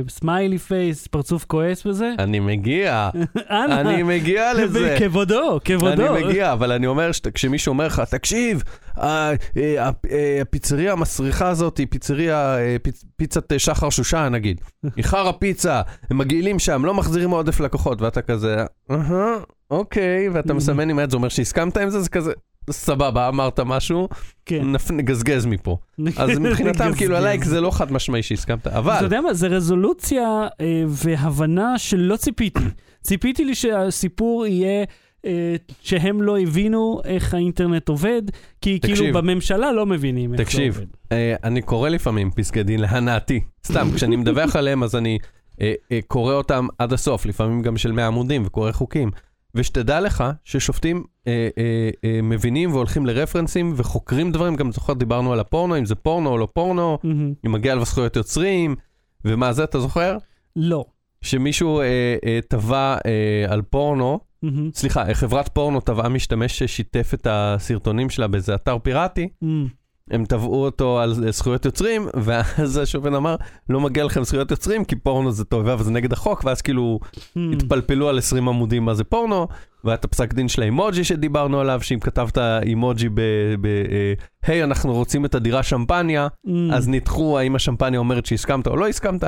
smiley face, פרצוף כועס וזה. אני מגיע, אני מגיע לזה. כבודו, כבודו. אני מגיע, אבל אני אומר, כשמישהו אומר לך, תקשיב, אה, הפ- אה, הפיצריה המסריחה הזאת היא פיצריה, אה, פיצ- פיצת אה, שחר שושן נגיד. היא חרא פיצה, הם מגעילים שם, לא מחזירים עודף לקוחות, ואתה כזה, אהה, אוקיי, ואתה מסמן עם היד, זה אומר שהסכמת עם זה, זה כזה, סבבה, אמרת משהו, כן. נפ- נגזגז מפה. אז מבחינתם, כאילו, הלייק זה לא חד משמעי שהסכמת, אתה אבל... יודע מה, זה רזולוציה אה, והבנה שלא ציפיתי. ציפיתי לי שהסיפור יהיה... אה, שהם לא הבינו איך האינטרנט עובד, כי תקשיב. כאילו בממשלה לא מבינים איך זה תקשיב. עובד. אה, אני קורא לפעמים פסקי דין להנאתי. סתם, כשאני מדווח עליהם אז אני אה, אה, קורא אותם עד הסוף, לפעמים גם של 100 עמודים וקורא חוקים. ושתדע לך ששופטים אה, אה, אה, מבינים והולכים לרפרנסים וחוקרים דברים, גם זוכר דיברנו על הפורנו, אם זה פורנו או לא פורנו, מהמם. אם מגיע לו זכויות יוצרים, ומה זה, אתה זוכר? לא. שמישהו אה, אה, תבע אה, על פורנו, מהמם. סליחה, אה, חברת פורנו תבעה משתמש ששיתף את הסרטונים שלה באיזה אתר פיראטי, מהמם. הם תבעו אותו על זכויות יוצרים, ואז השופט אמר, לא מגיע לכם זכויות יוצרים, כי פורנו זה תועבה וזה נגד החוק, ואז כאילו מהמם. התפלפלו על 20 עמודים מה זה פורנו, והיה את הפסק דין של האימוג'י שדיברנו עליו, שאם כתבת אימוג'י ב... ב אה, היי, אנחנו רוצים את הדירה שמפניה, מהמם. אז ניתחו האם השמפניה אומרת שהסכמת או לא הסכמת.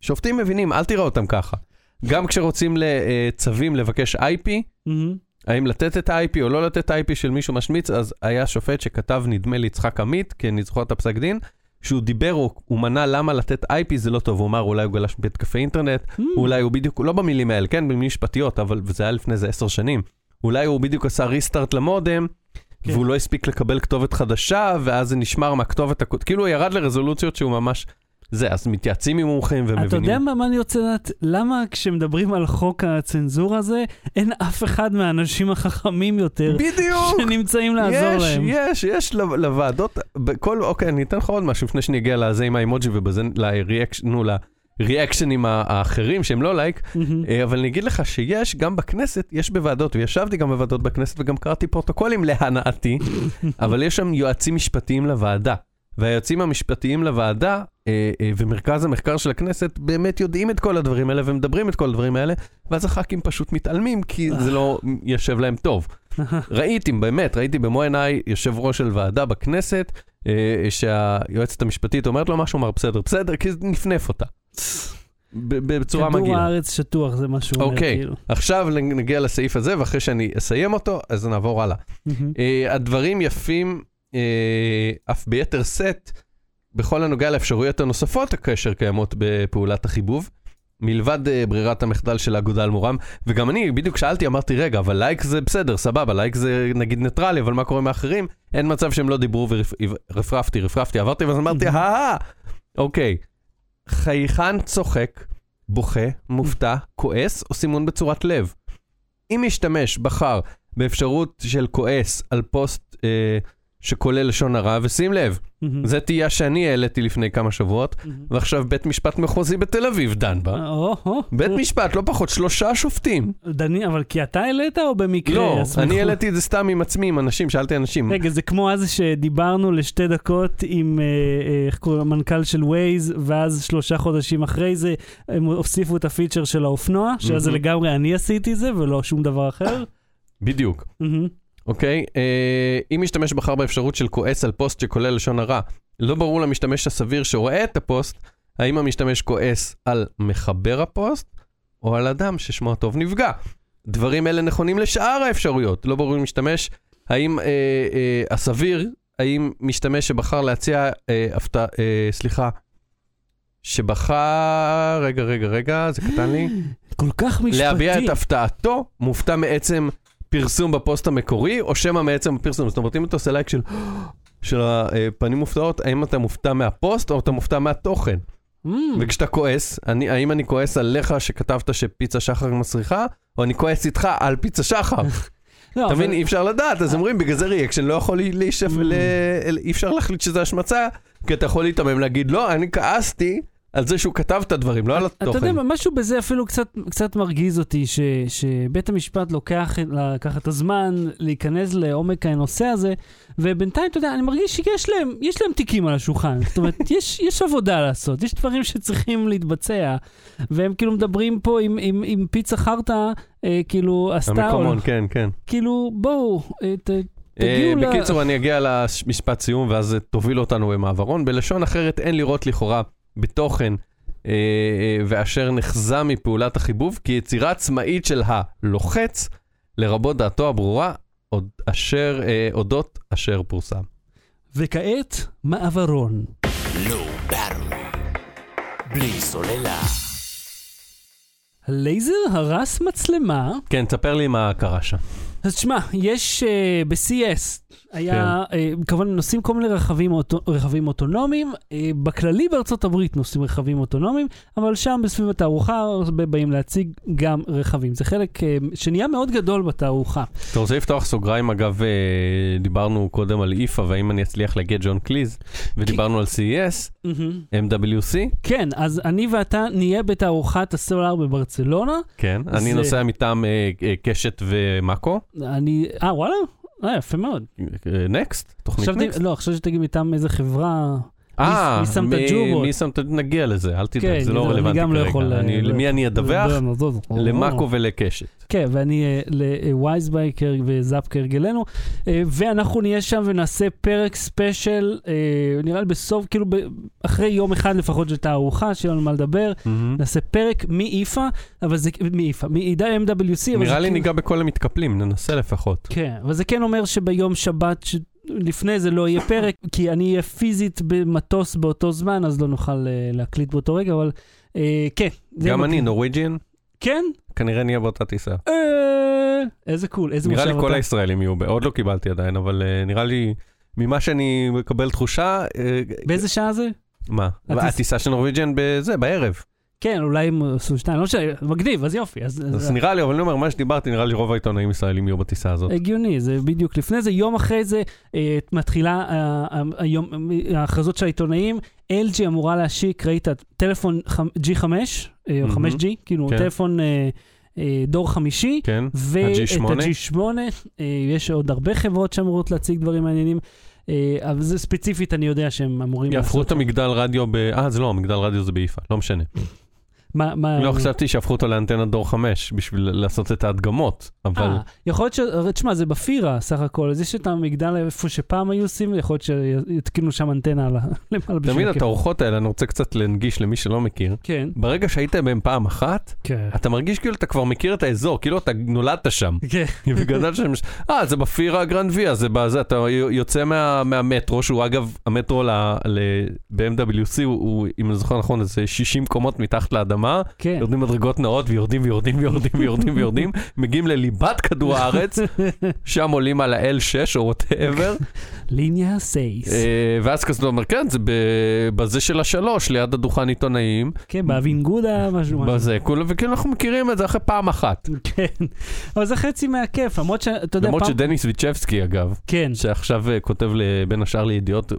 שופטים מבינים, אל תראה אותם ככה. גם כשרוצים לצווים לבקש IP, מהמם. האם לתת את ה-IP או לא לתת IP של מישהו משמיץ, אז היה שופט שכתב, נדמה לי, יצחק עמית, כי אני זוכר את הפסק דין, שהוא דיבר, הוא, הוא מנה למה לתת IP זה לא טוב, הוא אמר אולי הוא גלש בהתקפי אינטרנט, מהמם. אולי הוא בדיוק, לא במילים האלה, כן, במילים משפטיות, אבל זה היה לפני איזה עשר שנים. אולי הוא בדיוק עשה ריסטארט למודם, כן. והוא לא הספיק לקבל כתובת חדשה, ואז זה נשמר מהכתובת, כאילו הוא ירד לרזולוציות שהוא ממש זה, אז מתייעצים עם מומחים ומבינים. אתה יודע מה, מה אני רוצה לדעת? למה כשמדברים על חוק הצנזורה הזה, אין אף אחד מהאנשים החכמים יותר בדיוק! שנמצאים לעזור יש, להם? יש, יש לו- לוועדות, בכל, אוקיי, אני אתן לך עוד משהו לפני שאני אגיע לזה עם האימוג'י ובזה, ל reaction, נו, ל reactionים האחרים שהם לא לייק, מהמם. אה, אבל אני אגיד לך שיש גם בכנסת, יש בוועדות, וישבתי גם בוועדות בכנסת וגם קראתי פרוטוקולים להנאתי, אבל יש שם יועצים משפטיים לוועדה. והיועצים המשפטיים לוועדה ומרכז המחקר של הכנסת באמת יודעים את כל הדברים האלה ומדברים את כל הדברים האלה, ואז הח"כים פשוט מתעלמים כי זה לא יושב להם טוב. ראיתי, באמת, ראיתי במו עיניי יושב ראש של ועדה בכנסת, אה, שהיועצת המשפטית אומרת לו משהו, אמר בסדר, בסדר, כי נפנף אותה. בצורה כדור מגעילה. הארץ שטוח, זה מה שהוא אומר, אוקיי, כאילו. עכשיו נגיע לסעיף הזה, ואחרי שאני אסיים אותו, אז נעבור הלאה. אה, הדברים יפים אה, אף ביתר שאת בכל הנוגע לאפשרויות הנוספות כאשר קיימות בפעולת החיבוב. מלבד אה, ברירת המחדל של האגודה על מורם, וגם אני בדיוק שאלתי, אמרתי, רגע, אבל לייק זה בסדר, סבבה, לייק זה נגיד ניטרלי, אבל מה קורה עם האחרים? אין מצב שהם לא דיברו ורפרפתי, רפרפתי, עברתי, ואז אמרתי, הא, אוקיי. חייכן צוחק, בוכה, מופתע, כועס או סימון בצורת לב. אם משתמש בחר באפשרות של כועס על פוסט אה, שכולל לשון הרע, ושים לב, מהמם. זו תהייה שאני העליתי לפני כמה שבועות, מהמם. ועכשיו בית משפט מחוזי בתל אביב דן בה. או, או. בית משפט, לא פחות, שלושה שופטים. דני, אבל כי אתה העלית או במקרה? לא? אני העליתי את זה סתם עם עצמי, עם אנשים, שאלתי אנשים. רגע, זה כמו אז שדיברנו לשתי דקות עם, אה, אה, איך קוראים? המנכ"ל של ווייז, ואז שלושה חודשים אחרי זה הם הוסיפו את ה feature של האופנוע, שאז זה מהמם. לגמרי אני עשיתי זה ולא שום דבר אחר. בדיוק. אוקיי? אה, אם משתמש בחר באפשרות של כועס על פוסט שכולל לשון הרע, לא ברור למשתמש הסביר שרואה את הפוסט, האם המשתמש כועס על מחבר הפוסט, או על אדם ששמו הטוב נפגע. דברים אלה נכונים לשאר האפשרויות. לא ברור למשתמש, האם אה, אה, הסביר, האם משתמש שבחר להציע אה, הפתעה, אה, סליחה, שבחר, רגע, רגע, רגע, זה קטן לי. כל כך משפטי. להביע את הפתעתו, מופתע מעצם פרסום בפוסט המקורי, או שמא מעצם הפרסום. זאת אומרת, אם אתה עושה לייק של, של הפנים מופתעות, האם אתה מופתע מהפוסט או אתה מופתע מהתוכן? Mm. וכשאתה כועס, אני, האם אני כועס עליך שכתבת שפיצה שחר מסריחה, או אני כועס איתך על פיצה שחר? לא, אתה מבין? אבל- אי אפשר לדעת, אז אומרים, בגלל זה reaction לא יכול להיחשב, Mm. ל- אי אפשר להחליט שזה השמצה, כי אתה יכול להיתמם להגיד, לא, אני כעסתי על זה שהוא כתב את הדברים, לא על אתה התוכן. יודע, מה, משהו בזה אפילו קצת, קצת מרגיז אותי, ש, שבית המשפט לוקח, לקח את הזמן להיכנס לעומק הנושא הזה, ובינתיים, אתה יודע, אני מרגיש שיש להם, יש להם תיקים על השולחן. זאת אומרת, יש, יש עבודה לעשות, יש דברים שצריכים להתבצע, והם כאילו מדברים פה עם, עם, עם פיצה חרטא, אה, כאילו, עשתה, המקומון, כן, כן. כאילו, בואו, אה, ת, אה, תגיעו ל... בקיצור, אני אגיע למשפט סיום, ואז תוביל אותנו במעברון. בלשון אחרת, אין לראות לכאורה בתוכן אה, אה, ואשר נחזה מפעולת החיבוב כיצירה עצמאית של הלוחץ, לרבות דעתו הברורה, עוד אשר, אה, אודות אשר פורסם. וכעת, מעברון. Battery. בלי סוללה. הלייזר הרס מצלמה. כן, תספר לי מה קרה שם. אז תשמע, יש uh, ב-CS, היה, כן. uh, כמובן נוסעים כל מיני רכבים, אוטו, רכבים אוטונומיים, uh, בכללי בארצות הברית נוסעים רכבים אוטונומיים, אבל שם בסביב התערוכה הרבה באים להציג גם רכבים. זה חלק uh, שנהיה מאוד גדול בתערוכה. אתה רוצה לפתוח סוגריים? אגב, אה, דיברנו קודם על איפה, והאם אני אצליח להגיע ג'ון קליז, ודיברנו על CES, MWC, כן, אז אני ואתה נהיה בתערוכת הסלולר בברצלונה. כן, אני נוסע מטעם אה, אה, קשת ומאקו, אני, אה וואלה? אה, יפה מאוד. נקסט, תוכנית חשבתי, נקסט. לא, חשבתי שתגיד מטעם איזה חברה. אה, מי שם את מי- הג'ובות? מי שם את... נגיע לזה, אל תדאג, כן, זה לא רלוונטי לא יכול, כרגע. אני- אה, למי אני אדווח? למאקו ולקשת. כן, ואני אה, לווייז בייקר וזאפ כהרגלנו, אה, ואנחנו נהיה שם ונעשה פרק special, אה, נראה לי בסוף, כאילו אחרי יום אחד לפחות של תערוכה, שיהיה לנו מה לדבר. נעשה פרק מאיפה, אבל זה, מאיפה, מה-MWC, אבל נראה לי כן- ניגע בכל המתקפלים, ננסה לפחות. כן, אבל זה כן אומר שביום שבת. לפני זה לא יהיה פרק, כי אני אהיה פיזית במטוס באותו זמן, אז לא נוכל אה, להקליט באותו רגע, אבל אה, כן. גם אני, מגניב. Norwegian, כן? כנראה נהיה באותה טיסה. אה, איזה cool, איזה נראה לי מושב כל. הישראלים יהיו, עוד לא קיבלתי עדיין, אבל אה, נראה לי, ממה שאני מקבל תחושה, אה, באיזה שעה זה? מה? הטיס- הטיסה של Norwegian בזה, בערב. כן, אולי הם עשו שתיים, לא משנה, מגניב, אז יופי. אז, אז נראה לי, אבל אני אומר, מה שדיברתי, נראה לי רוב העיתונאים ישראלים יהיו בטיסה הזאת. הגיוני, זה בדיוק לפני זה, יום אחרי זה אה, מתחילה אה, אה, אה, ההכרזות של העיתונאים, LG אמורה להשיק, ראית, טלפון חמ- G5, אה, או מהמם. 5G, כאילו כן. טלפון אה, דור חמישי, כן? ואת ה-G8. ה-G8, אה, יש עוד הרבה חברות שאמורות להציג דברים מעניינים, אבל זה ספציפית, אני יודע שהם אמורים יהפכו את. המגדל רדיו ב... אה, זה לא, המגדל רדיו זה ביפא, לא משנה. מה, מה, לא חשבתי שהפכו אותו לאנטנה דור 5 בשביל לעשות את ההדגמות, אבל... אה, יכול להיות ש... תשמע, זה בפירה סך הכל, אז יש את המגדל איפה שפעם היו עושים, יכול להיות שיתקינו שם אנטנה על ה- למעלה בשביל תמיד. התערוכות האלה, אני רוצה קצת להנגיש למי שלא מכיר. כן. ברגע שהיית בהם פעם אחת, כן. אתה מרגיש כאילו אתה כבר מכיר את האזור, כאילו אתה נולדת שם. כן. וגדלת שם, אה, זה בפירה גראן ויה, זה בזה, אתה יוצא מה- מהמטרו, שהוא אגב, המטרו ב-MWC הוא, הוא, אם אני זוכר נכון, איזה 60 קומות מתחת לאדמה, כן. יורדים מדרגות נאות ויורדים ויורדים ויורדים ויורדים ויורדים, מגיעים לליבת כדור הארץ, שם עולים על ה-L6 או whatever, línea seis. ואז כזה אתה אומר, כן, זה בזה של השלוש, ליד הדוכן עיתונאים, כן, באבינגודה, משהו משהו. בזה, כולו- וכאילו אנחנו מכירים את זה אחרי פעם אחת. כן. אבל זה חצי מהכיף, למרות שאתה יודע, למרות. שדניס ויצ'בסקי אגב, כן. שעכשיו אה, כותב בין השאר לידיעות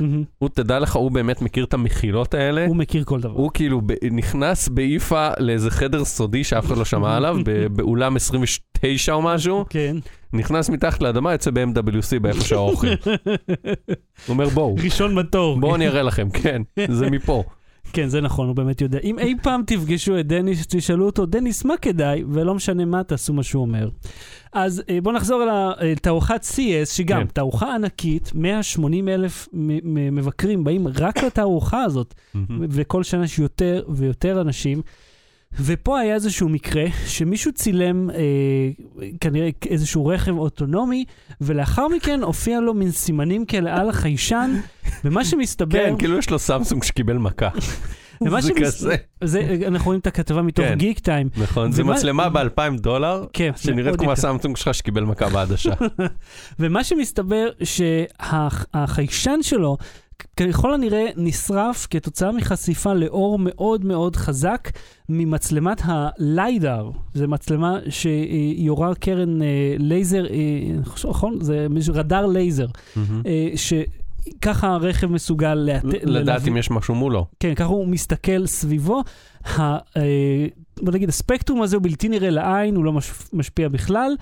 מהמם. הוא, תדע לך, הוא באמת מכיר את המחילות האלה. הוא מכיר כל דבר. הוא כאילו נכנס באיפה לאיזה חדר סודי שאף אחד לא שמע עליו, באולם 29 או משהו, כן. נכנס מתחת לאדמה, יוצא ב-MWC באיפה שהאוכל. הוא אומר בואו, ראשון בתור. בואו אני אראה לכם, כן, זה מפה. כן, זה נכון, הוא באמת יודע. אם אי פעם תפגשו את דניס, תשאלו אותו, דניס, מה כדאי? ולא משנה מה, תעשו מה שהוא אומר. אז אה, בואו נחזור אל התערוכת CS, שגם כן. תערוכה ענקית, 180 אלף מבקרים באים רק לתערוכה הזאת, וכל שנה יש יותר ויותר אנשים. ופה היה איזשהו מקרה שמישהו צילם אה, כנראה איזשהו רכב אוטונומי, ולאחר מכן הופיע לו מין סימנים כאלה על החיישן, ומה שמסתבר... כן, כאילו יש לו סמסונג שקיבל מכה. ומה זה שמס- כזה, זה, אנחנו רואים את הכתבה מתוך כן. גיק טיים. נכון, זה ומה- מצלמה ב-2,000 דולר, כן, שנראית כמו. הסמסונג שלך שקיבל מכה בעדשה. ומה שמסתבר שהחיישן שלו ככל הנראה נשרף כתוצאה מחשיפה לאור מאוד מאוד חזק ממצלמת הליידר. זו מצלמה שיורה קרן אה, לייזר, אה, נכון? זה רדאר לייזר. אה, שככה הרכב מסוגל לאט- לדעת אם יש משהו מולו. כן, ככה הוא מסתכל סביבו. ה, אה, בוא נגיד, הספקטרום הזה הוא בלתי נראה לעין, הוא לא מש, משפיע בכלל,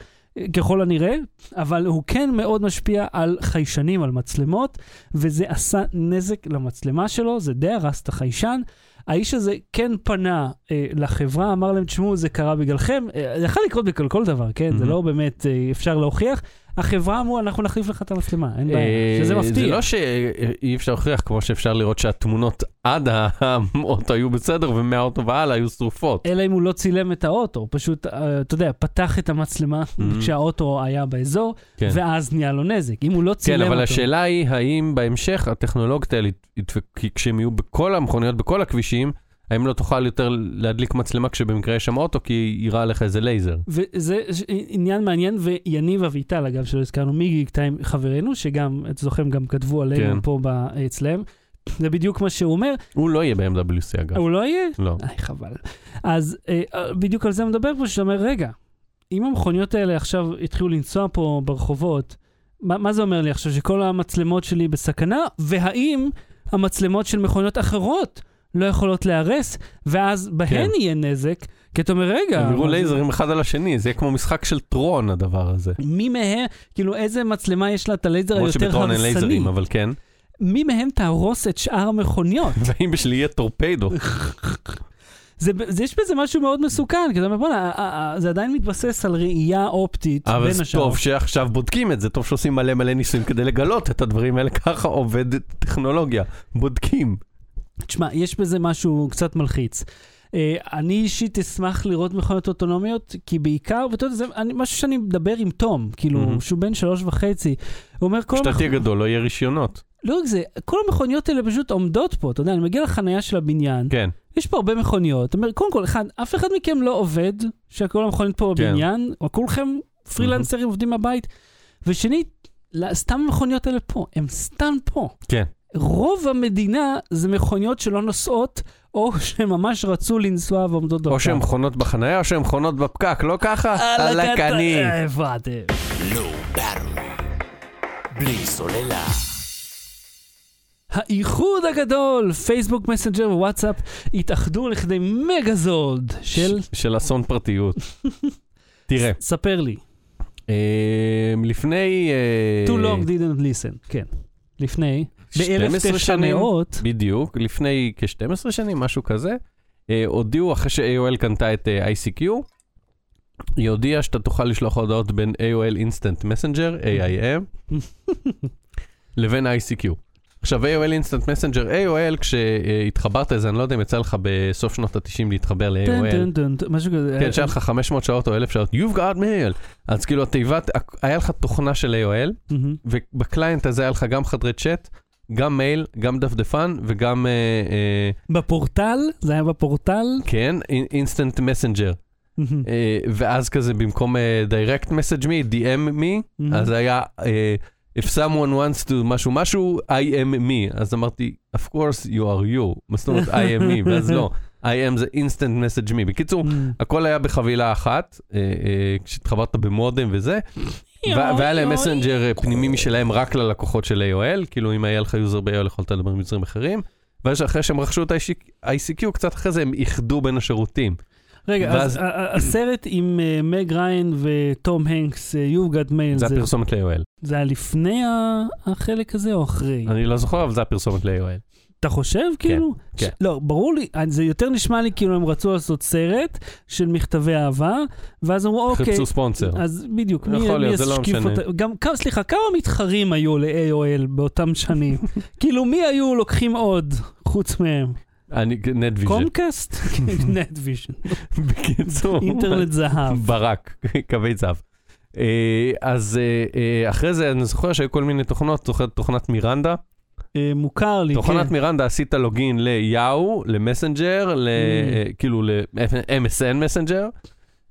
ככל הנראה, אבל הוא כן מאוד משפיע על חיישנים, על מצלמות, וזה עשה נזק למצלמה שלו, זה די הרס את החיישן. האיש הזה כן פנה אה, לחברה, אמר להם, תשמעו, זה קרה בגללכם. אה, זה יכול לקרות בגלל כל דבר, כן? זה מהמם. לא באמת אה, אפשר להוכיח. החברה אמרו, אנחנו נחליף לך את המצלמה, אין בעיה. אה, שזה מפתיע. זה לא שאי אפשר להוכיח, כמו שאפשר לראות שהתמונות עד האוטו היו בסדר, ומהאוטו והלאה היו שרופות. אלא אם הוא לא צילם את האוטו, פשוט, אה, אתה יודע, פתח את המצלמה. כשהאוטו היה באזור, כן. ואז נהיה לו נזק. אם הוא לא צילם כן, אותו... אבל השאלה היא, האם בהמשך הטכנולוגיות האלה, ידפק- כי כשהם יהיו בכל המכוניות, בכל הכבישים, האם לא תוכל יותר להדליק מצלמה כשבמקרה יש שם אוטו, כי יירה עליך איזה לייזר. וזה עניין מעניין, ויניב אביטל, אגב, שלא הזכרנו, מגיק טיים חברנו, שגם, את זוכרים, גם כתבו עלינו כן. פה אצלם. זה בדיוק מה שהוא אומר, הוא לא יהיה ב-MWC אגב. הוא לא יהיה? לא. איי, חבל. אז אה, אה, בדיוק על זה מדבר פה, שאתה אומר, רגע, אם המכוניות האלה עכשיו התחילו לנסוע פה ברחובות, מה, מה זה אומר לי עכשיו? שכל המצלמות שלי בסכנה? והאם המצלמות של מכוניות אחרות לא יכולות להיהרס, ואז בהן כן. יהיה נזק? כי אתה אומר, רגע, הם יראו זה- לייזרים אחד על השני, זה יהיה כמו משחק של טרון הדבר הזה. מי מהם, כאילו איזה מצלמה יש לה את הלייזר למרות היותר שבטרון אין הרסני? לייזרים, אבל כן. מי מהם תהרוס את שאר המכוניות? ואם בשלי יהיה טורפדו. זה, זה, יש בזה משהו מאוד מסוכן, כי אתה אומר, בוא'נה, אה, אה, זה עדיין מתבסס על ראייה אופטית אבל בין זה השאר. טוב שעכשיו בודקים את זה, טוב שעושים מלא מלא ניסויים כדי לגלות את הדברים האלה, ככה עובדת טכנולוגיה. בודקים. תשמע, יש בזה משהו קצת מלחיץ. Uh, אני אישית אשמח לראות מכונות אוטונומיות, כי בעיקר, ואתה יודע, זה אני, משהו שאני מדבר עם תום, כאילו, מהמם. שהוא בן שלוש וחצי. הוא אומר, כל כשאתה המכ... תהיה גדול לא יהיה רישיונות. לא רק זה, כל המכוניות האלה פשוט עומדות פה, אתה יודע, אני מגיע לחנייה של הבניין, כן. יש פה הרבה מכוניות. אומר, קודם כל, אחד, אף אחד מכם לא עובד, שכל המכונית פה כן. בבניין, או כולכם פרילנסרים עובדים מהבית. ושנית, סתם המכוניות האלה פה, הם סתם פה. כן. רוב המדינה זה מכוניות שלא נוסעות, או שממש רצו לנסוע ועומדות בפקק. או שהן חונות בחנייה או שהן חונות בפקק, לא ככה? על הקני. אה. בלי סוללה. האיחוד הגדול, פייסבוק, מסנג'ר ווואטסאפ התאחדו לכדי מגזולד של... של אסון פרטיות. תראה, ספר לי. אה, לפני... אה, too long didn't listen, כן. לפני, 12 שנים, ב-1900, בדיוק, לפני כ-12 שנים, משהו כזה, אה, הודיעו אחרי ש-AOL קנתה את אה, ICQ, היא הודיעה שאתה תוכל לשלוח הודעות בין AOL Instant Messenger, AIM, לבין ICQ. עכשיו AOL Instant Messenger, AOL, כשהתחברת לזה, אני לא יודע אם יצא לך בסוף שנות ה-90 להתחבר ל-AOL. משהו כזה. כן, שהיה לך 500 שעות או 1,000 שעות, You've got mail. אז כאילו התיבת, היה לך תוכנה של AOL, מהמם. ובקליינט הזה היה לך גם חדרי צ'אט, גם מייל, גם דפדפן וגם, אה, אה, בפורטל, זה היה בפורטל. כן, instant messenger. מהמם. אה, ואז כזה במקום אה, direct message me, DM me, מהמם. אז היה אה, if someone wants to משהו משהו, I am me. אז אמרתי, of course you are you. מה זאת אומרת I am me? ואז לא, I am זה instant message me. בקיצור, מהמם. הכל היה בחבילה אחת, אה, אה, כשהתחברת במודם וזה, והיה להם messenger אה, פנימי משלהם רק ללקוחות של AOL, כאילו אם היה לך user ב-AOL יכולת לדבר עם userים אחרים, ואז אחרי שהם רכשו את ה-ICQ, קצת אחרי זה הם איחדו בין השירותים. רגע, אז ואז- הסרט עם מג ריין וטום הנקס, You've Got Mail, זה הפרסומת ל-AOL. זה היה לפני החלק הזה או אחרי? אני לא זוכר, אבל זה הפרסומת ל-AOL. אתה חושב כאילו? כן. ש- לא, ברור לי, אה, זה יותר נשמע לי כאילו הם רצו לעשות סרט של מכתבי אהבה, ואז אמרו אוקיי, חיפשו ספונסר. אז בדיוק, מי, יכול מי להיות, זה לא משנה. אותה? גם, סליחה, כמה מתחרים היו ל-AOL באותם שנים? כאילו, מי היו לוקחים עוד חוץ מהם? אני, נטוויז'ן. Comcast? נטוויז'ן. בקיצור, אינטרנט זהב. ברק, קווי זהב. אה, אז אה, אחרי זה אני זוכר שהיו כל מיני תוכנות, זוכר תוכנת Miranda? אה, מוכר לי, תוכנת כן. Miranda עשית login ל-Yahoo, למסנג'ר, ל- Mm. אה, כאילו ל-MSN מסנג'ר,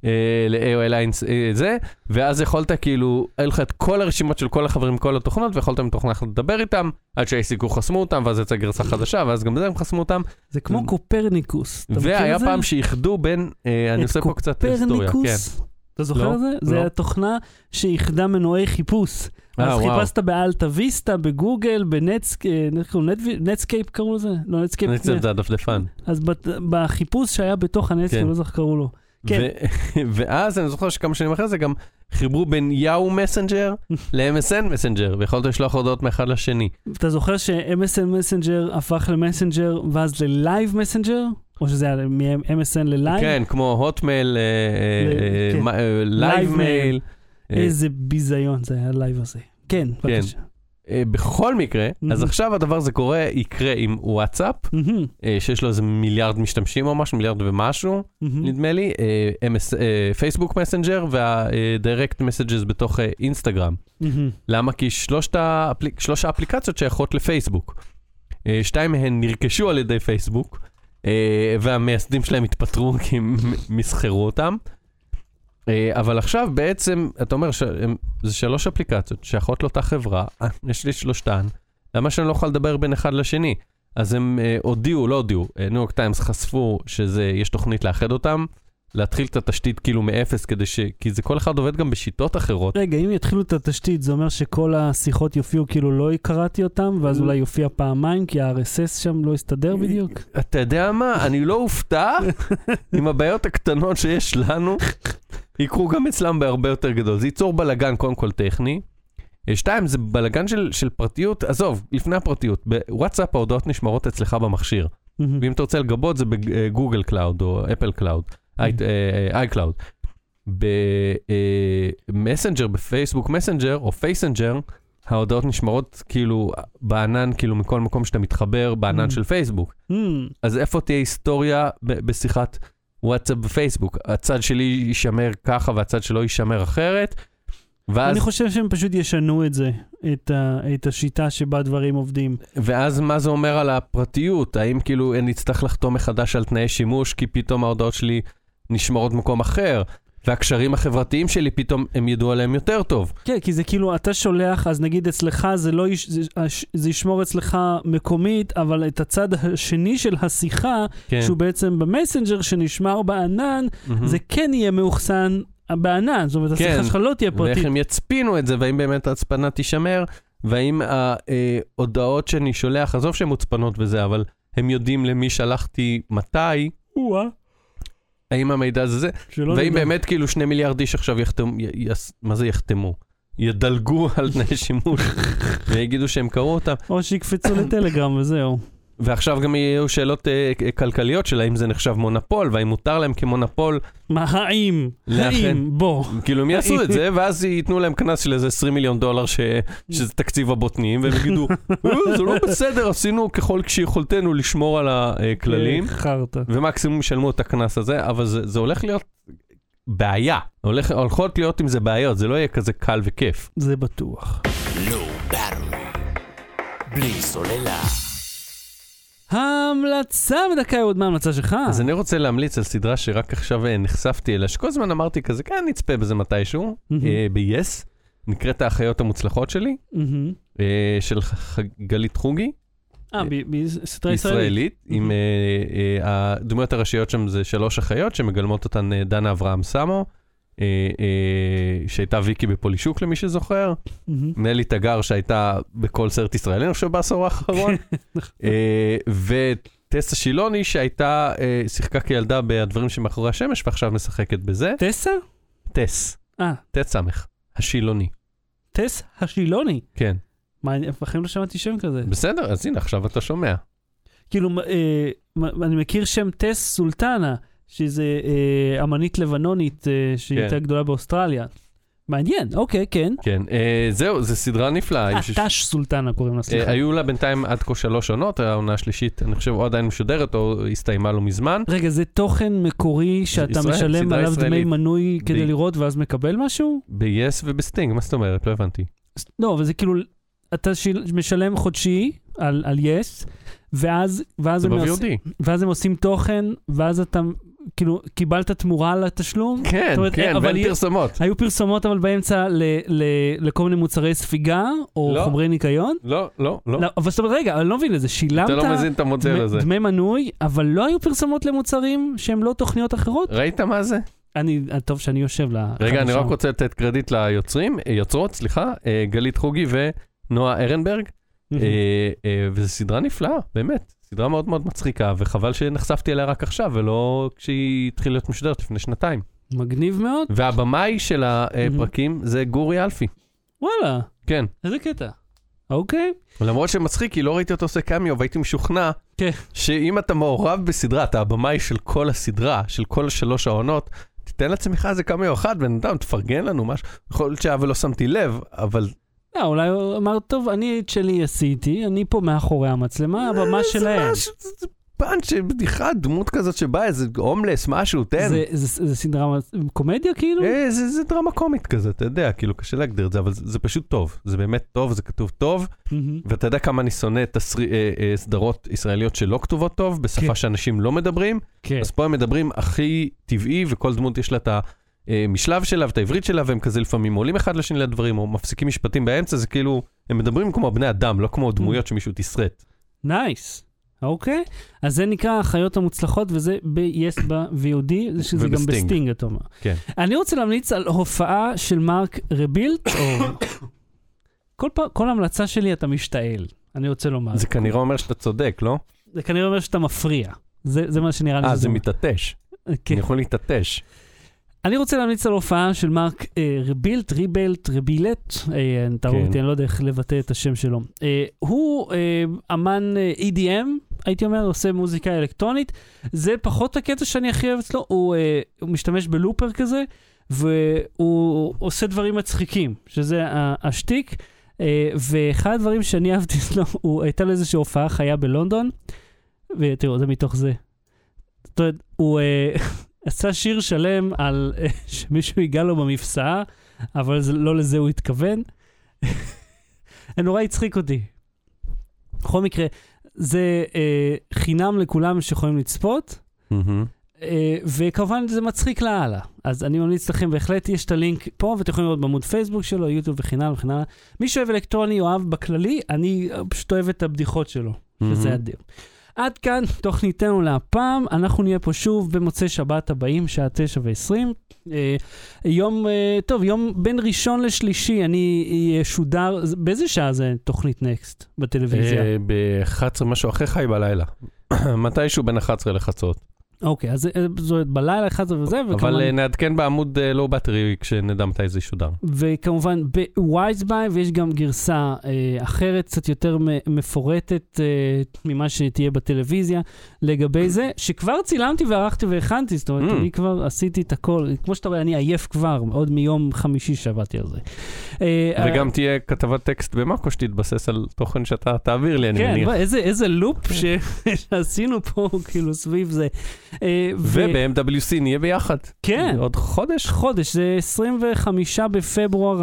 אה, ל-AOL אה, זה, ואז יכולת כאילו, היה לך את כל הרשימות של כל החברים מכל התוכנות, ויכולת עם תוכנה אחת לדבר איתם, עד שה-ICQ חסמו אותם, ואז יצאה גרסה חדשה, ואז גם בזה הם חסמו אותם, זה כמו קופרניקוס. אתה מכיר והיה זה? פעם שאיחדו בין, אה, אני עושה פה קצת היסטוריה, כן. קופרניקוס? אתה זוכר לא, את זה? זה לא. היה תוכנה שאיחדה מנועי חיפוש. אה, אז וואו. חיפשת ב-AltaVista, בגוגל, ב-Netscape קראו לזה? לא, Netscape. אני חושב זה הדפדפן. אז בחיפוש שהיה בתוך ה-Netscape, כן. לא זוכר קראו לו. כן. ואז אני זוכר שכמה שנים אחרי זה גם חיברו בין יאו מסנג'ר ל-MSN מסנג'ר, ויכולת לשלוח הודעות מאחד לשני. אתה זוכר ש-MSN מסנג'ר הפך למסנג'ר ואז ל-Live מסנג'ר? או שזה היה מ-MSN ל-Live? כן, כמו Hotmail, כן. Live Live Mail. איזה ביזיון זה היה ה-Live הזה. כן, בבקשה. אה, בכל מקרה, אז Mhm. עכשיו הדבר הזה קורה, יקרה עם וואטסאפ, אה, שיש לו איזה מיליארד משתמשים או משהו, מיליארד ומשהו, מהמם. נדמה לי, אה, אה, פייסבוק מסנג'ר וה-direct messages בתוך אה, אינסטגרם. מהמם. למה? כי שלושת האפליק... שלוש האפליקציות שייכות לפייסבוק. אה, שתיים מהן נרכשו על ידי פייסבוק, אה, והמייסדים שלהם התפטרו כי הם מסחרו אותם. אה, אבל עכשיו בעצם, אתה אומר, ש... זה שלוש אפליקציות שייכות לאותה חברה, אה, יש לי שלושתן, למה שאני לא יכול לדבר בין אחד לשני? אז הם אה, הודיעו, לא הודיעו, ניו יורק טיימס חשפו שיש תוכנית לאחד אותם, להתחיל את התשתית כאילו מאפס, כדי ש... כי זה כל אחד עובד גם בשיטות אחרות. רגע, אם יתחילו את התשתית, זה אומר שכל השיחות יופיעו כאילו לא קראתי אותם, ואז אולי יופיע פעמיים, כי ה-RSS שם לא יסתדר בדיוק? אתה יודע מה? אני לא אופתע אם הבעיות הקטנות שיש לנו יקרו גם אצלם בהרבה יותר גדול. זה ייצור בלאגן קודם כל טכני. אה, שתיים, זה בלאגן של, של פרטיות, עזוב, לפני הפרטיות. בוואטסאפ ההודעות נשמרות אצלך במכשיר. ואם אתה רוצה לגבות זה ב-Google Cloud או Apple Cloud, iCloud. במסנג'ר, בפייסבוק מסנג'ר או פייסנג'ר, ההודעות נשמרות כאילו בענן, כאילו מכל מקום שאתה מתחבר בענן Mm. של פייסבוק. מהמם. אז איפה תהיה היסטוריה בשיחת וואטסאפ ופייסבוק? הצד שלי יישמר ככה והצד שלו יישמר אחרת, ואז, אני חושב שהם פשוט ישנו את זה, את ה- את השיטה שבה דברים עובדים. ואז מה זה אומר על הפרטיות? האם כאילו אני אצטרך לחתום מחדש על תנאי שימוש כי פתאום ההודעות שלי נשמרות במקום אחר? והקשרים החברתיים שלי פתאום הם ידעו עליהם יותר טוב. כן, כי זה כאילו, אתה שולח, אז נגיד אצלך זה לא, יש, זה, זה ישמור אצלך מקומית, אבל את הצד השני של השיחה, כן. שהוא בעצם במסנג'ר שנשמר בענן, מהמם. זה כן יהיה מאוחסן בענן, זאת אומרת, כן. השיחה שלך לא תהיה פרטית. ואיך הם יצפינו את זה, והאם באמת ההצפנה תישמר, והאם ההודעות שאני שולח, עזוב שהן מוצפנות וזה, אבל הם יודעים למי שלחתי מתי, או-אה, האם המידע זה, שלא והאם נדע. באמת כאילו שני מיליארד איש עכשיו יחתמו, י- יס- מה זה יחתמו? ידלגו על תנאי שימוש ויגידו שהם קראו אותם. או שיקפצו לטלגרם וזהו. ועכשיו גם יהיו שאלות אה, כלכליות של האם זה נחשב מונופול, והאם מותר להם כמונופול, מה, האם? לאחד. האם? בוא. כאילו הם יעשו את זה, ואז ייתנו להם קנס של איזה 20 מיליון דולר ש... שזה תקציב הבוטנים, והם יגידו, "אה, זה לא בסדר, עשינו ככל שיכולתנו לשמור על הכללים, אה, חרטא. ומקסימום ישלמו את הקנס הזה, אבל זה, זה הולך להיות בעיה. הולך, הולכות להיות עם זה בעיות, זה לא יהיה כזה קל וכיף. זה בטוח. בלי סוללה. ההמלצה בדקה עוד מה ההמלצה שלך? אז אני רוצה להמליץ על סדרה שרק עכשיו אה, נחשפתי אליה, שכל הזמן אמרתי כזה, כן, נצפה בזה מתישהו. אה, ב-yes, נקראת האחיות המוצלחות שלי. אה, של גלית חוגי. אה, בסדרה ישראלית. עם הדמויות הראשיות שם זה שלוש אחיות שמגלמות אותן דנה אברהם סמו, שהייתה ויקי בפולישוק למי שזוכר, מהמם. נלי תגר שהייתה בכל סרט ישראלי, אני חושב בעשור האחרון, אה, וטסה שילוני שהייתה, אה, שיחקה כילדה בדברים שמאחורי השמש ועכשיו משחקת בזה. טסה? טס, אה, טס סמך, השילוני, טס השילוני. כן. מה, אני בחיים לא שמעתי שם כזה. בסדר, אז הנה, עכשיו אתה שומע. כאילו, אה, אני מכיר שם טס סולטנה, שזה אה, אמנית לבנונית אה, שהיא כן. הייתה גדולה באוסטרליה. מעניין, אוקיי, כן. כן, אה, זהו, זו סדרה נפלאה. אה, עם שש- טש סולטנה קוראים לה, אה, סליחה. היו לה בינתיים עד כה שלוש עונות, העונה השלישית, אני חושב, או עדיין משודרת, או הסתיימה לא מזמן. רגע, זה תוכן מקורי שאתה ישראל, משלם עליו דמי ישראלית. מנוי כדי ב- לראות ואז מקבל משהו? ב-yes ובסטינג, מה זאת אומרת? לא הבנתי. לא, אבל זה כאילו, אתה שיל- משלם חודשי על, על יס, ואז, ואז, הם עוש-. ואז הם עושים תוכן, ואז אתה, כאילו, קיבלת תמורה על התשלום. כן, אומרת, כן, אבל ואין היא- פרסומות. היו פרסומות אבל באמצע ל, ל, לכל מיני מוצרי ספיגה, או לא. חומרי ניקיון. לא, לא, לא. לא, אבל זאת אומרת, רגע, אני לא מבין לזה, שילמת אתה לא מזין את המודל דמי- הזה. דמי מנוי, אבל לא היו פרסומות למוצרים שהם לא תוכניות אחרות? ראית מה זה? אני, טוב שאני יושב ל... רגע, אני שם. רק רוצה לתת קרדיט ליוצרים, אה, יוצרות, סליחה, אה, גלית חוגי ונועה ארנברג, אה, וזו סדרה נפלאה, באמת. סדרה מאוד מאוד מצחיקה, וחבל שנחשפתי אליה רק עכשיו, ולא כשהיא התחילה להיות משודרת לפני שנתיים. מגניב מאוד, והבמאי של הפרקים זה גורי אלפי. וואלה, כן. איזה קטע. אוקיי. למרות שמצחיק, כי לא ראיתי אותו עושה קמיו, והייתי משוכנע כן. שאם אתה מעורב בסדרה, אתה הבמאי של כל הסדרה, של כל שלוש העונות, תיתן לעצמך איזה קמיו אחד, בן אדם, תפרגן לנו משהו. יכול להיות שהיה ולא שמתי לב, אבל אה, אולי הוא אמר, טוב, אני את שלי עשיתי, אני פה מאחורי המצלמה, הבמה זה שלהם. זה- זה פאנץ', בדיחה, דמות כזאת שבאה, איזה הומלס, משהו, תן. זה- זה זה סדרה, קומדיה כאילו? אה, זה, זה דרמה קומית כזה, אתה יודע, כאילו קשה להגדיר את זה, אבל זה, זה פשוט טוב, זה באמת טוב, זה כתוב טוב, מהמם. ואתה יודע כמה אני שונא תסרי, אה, אה, סדרות ישראליות שלא כתובות טוב, בשפה כן. שאנשים לא מדברים, כן. אז פה הם מדברים הכי טבעי, וכל דמות יש לה את המשלב שלה ואת העברית שלה, והם כזה לפעמים עולים אחד לשני לדברים, או מפסיקים משפטים באמצע, זה כאילו, הם מדברים כמו בני אדם, לא כמו דמויות שמישהו תסרט. Nice. אוקיי, אז זה נקרא החיות המוצלחות, וזה ב-yes ב-VOD, זה שזה גם. בסטינג, אתה אומר. כן. אני רוצה להמליץ על הופעה של Marc Rebillet, או... כל פעם, כל המלצה שלי אתה משתעל, אני רוצה לומר. זה כנראה אומר שאתה צודק, לא? זה כנראה אומר שאתה מפריע. זה, זה מה שנראה לי. אה, זה. מתעטש. כן. אני יכול להתעטש. אני רוצה להמליץ על הופעה של מרק אה, רבילט, ריבלט, רבילט, אה, כן. רואה אותי, אני לא יודע איך לבטא את השם שלו. אה, הוא אה, אמן אה, EDM, הייתי אומר, עושה מוזיקה אלקטרונית. זה פחות הקטע שאני הכי אוהב אצלו, הוא, אה, הוא משתמש בלופר כזה, והוא עושה דברים מצחיקים, שזה השטיק. אה, ואחד הדברים שאני אהבתי אצלו, הוא הייתה לו איזושהי הופעה חיה בלונדון, ותראו, זה מתוך זה. זאת אומרת, הוא אה, עשה שיר שלם על אה, שמישהו ייגע לו במפסעה, אבל זה, לא לזה הוא התכוון. זה נורא הצחיק אותי. בכל מקרה, זה אה, חינם לכולם שיכולים לצפות. מהמם. אה, וכמובן זה מצחיק לאללה. אז אני ממליץ לכם, בהחלט יש את הלינק פה, ואתם יכולים לראות בעמוד פייסבוק שלו, יוטיוב וכן הלאה וכן הלאה. מי שאוהב אלקטרוני או אוהב בכללי, אני אה, פשוט אוהב את הבדיחות שלו, שזה מהמם. אדיר. עד כאן תוכניתנו להפעם, אנחנו נהיה פה שוב במוצאי שבת הבאים, שעה תשע ועשרים. אה, יום, אה, טוב, יום בין ראשון לשלישי, אני אשודר, באיזה שעה זה תוכנית נקסט בטלוויזיה? אה, ב-11 משהו אחרי חי בלילה. מתישהו בין 11 לחצות. אוקיי, אז אה, זאת בלילה אחד זה וזה, אבל וכמובן, אה, נעדכן בעמוד לואו בטרי כשנדע מתי זה ישודר. וכמובן בווייזביי, ויש גם גרסה אה, אחרת, קצת יותר מפורטת אה, ממה שתהיה בטלוויזיה לגבי זה, שכבר צילמתי וערכתי והכנתי, זאת אומרת, Mm. אני כבר עשיתי את הכל, כמו שאתה רואה, אני עייף כבר, עוד מיום חמישי שעבדתי על זה. אה, וגם תהיה כתבת טקסט במאקו שתתבסס על תוכן שאתה תעביר לי, אני כן, מניח. בוא, איזה, לופ. שעשינו פה, כאילו, סביב זה. אה, וב-MWC נהיה ביחד. כן. עוד חודש? חודש, זה 25 בפברואר,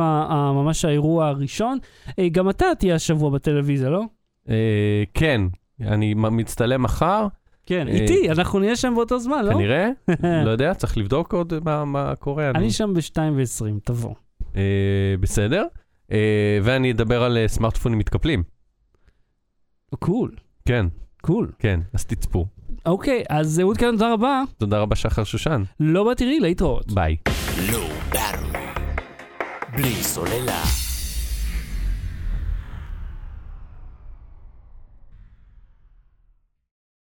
ממש האירוע הראשון. אה, גם אתה תהיה השבוע בטלוויזיה, לא? אה, כן, אני מצטלם מחר, כן, איתי, אנחנו נהיה שם באותו זמן, לא? כנראה. לא יודע, צריך לבדוק עוד מה- קורה. אני שם ב-2 ו-20, תבוא. בסדר. ואני אדבר על סמארטפונים מתקפלים. קול, כן, קול. כן, אז תצפו. אוקיי, אז אהוד כאן, תודה רבה. תודה רבה שחר שושן. לא בתראי, להתראות. ביי. בלי סוללה.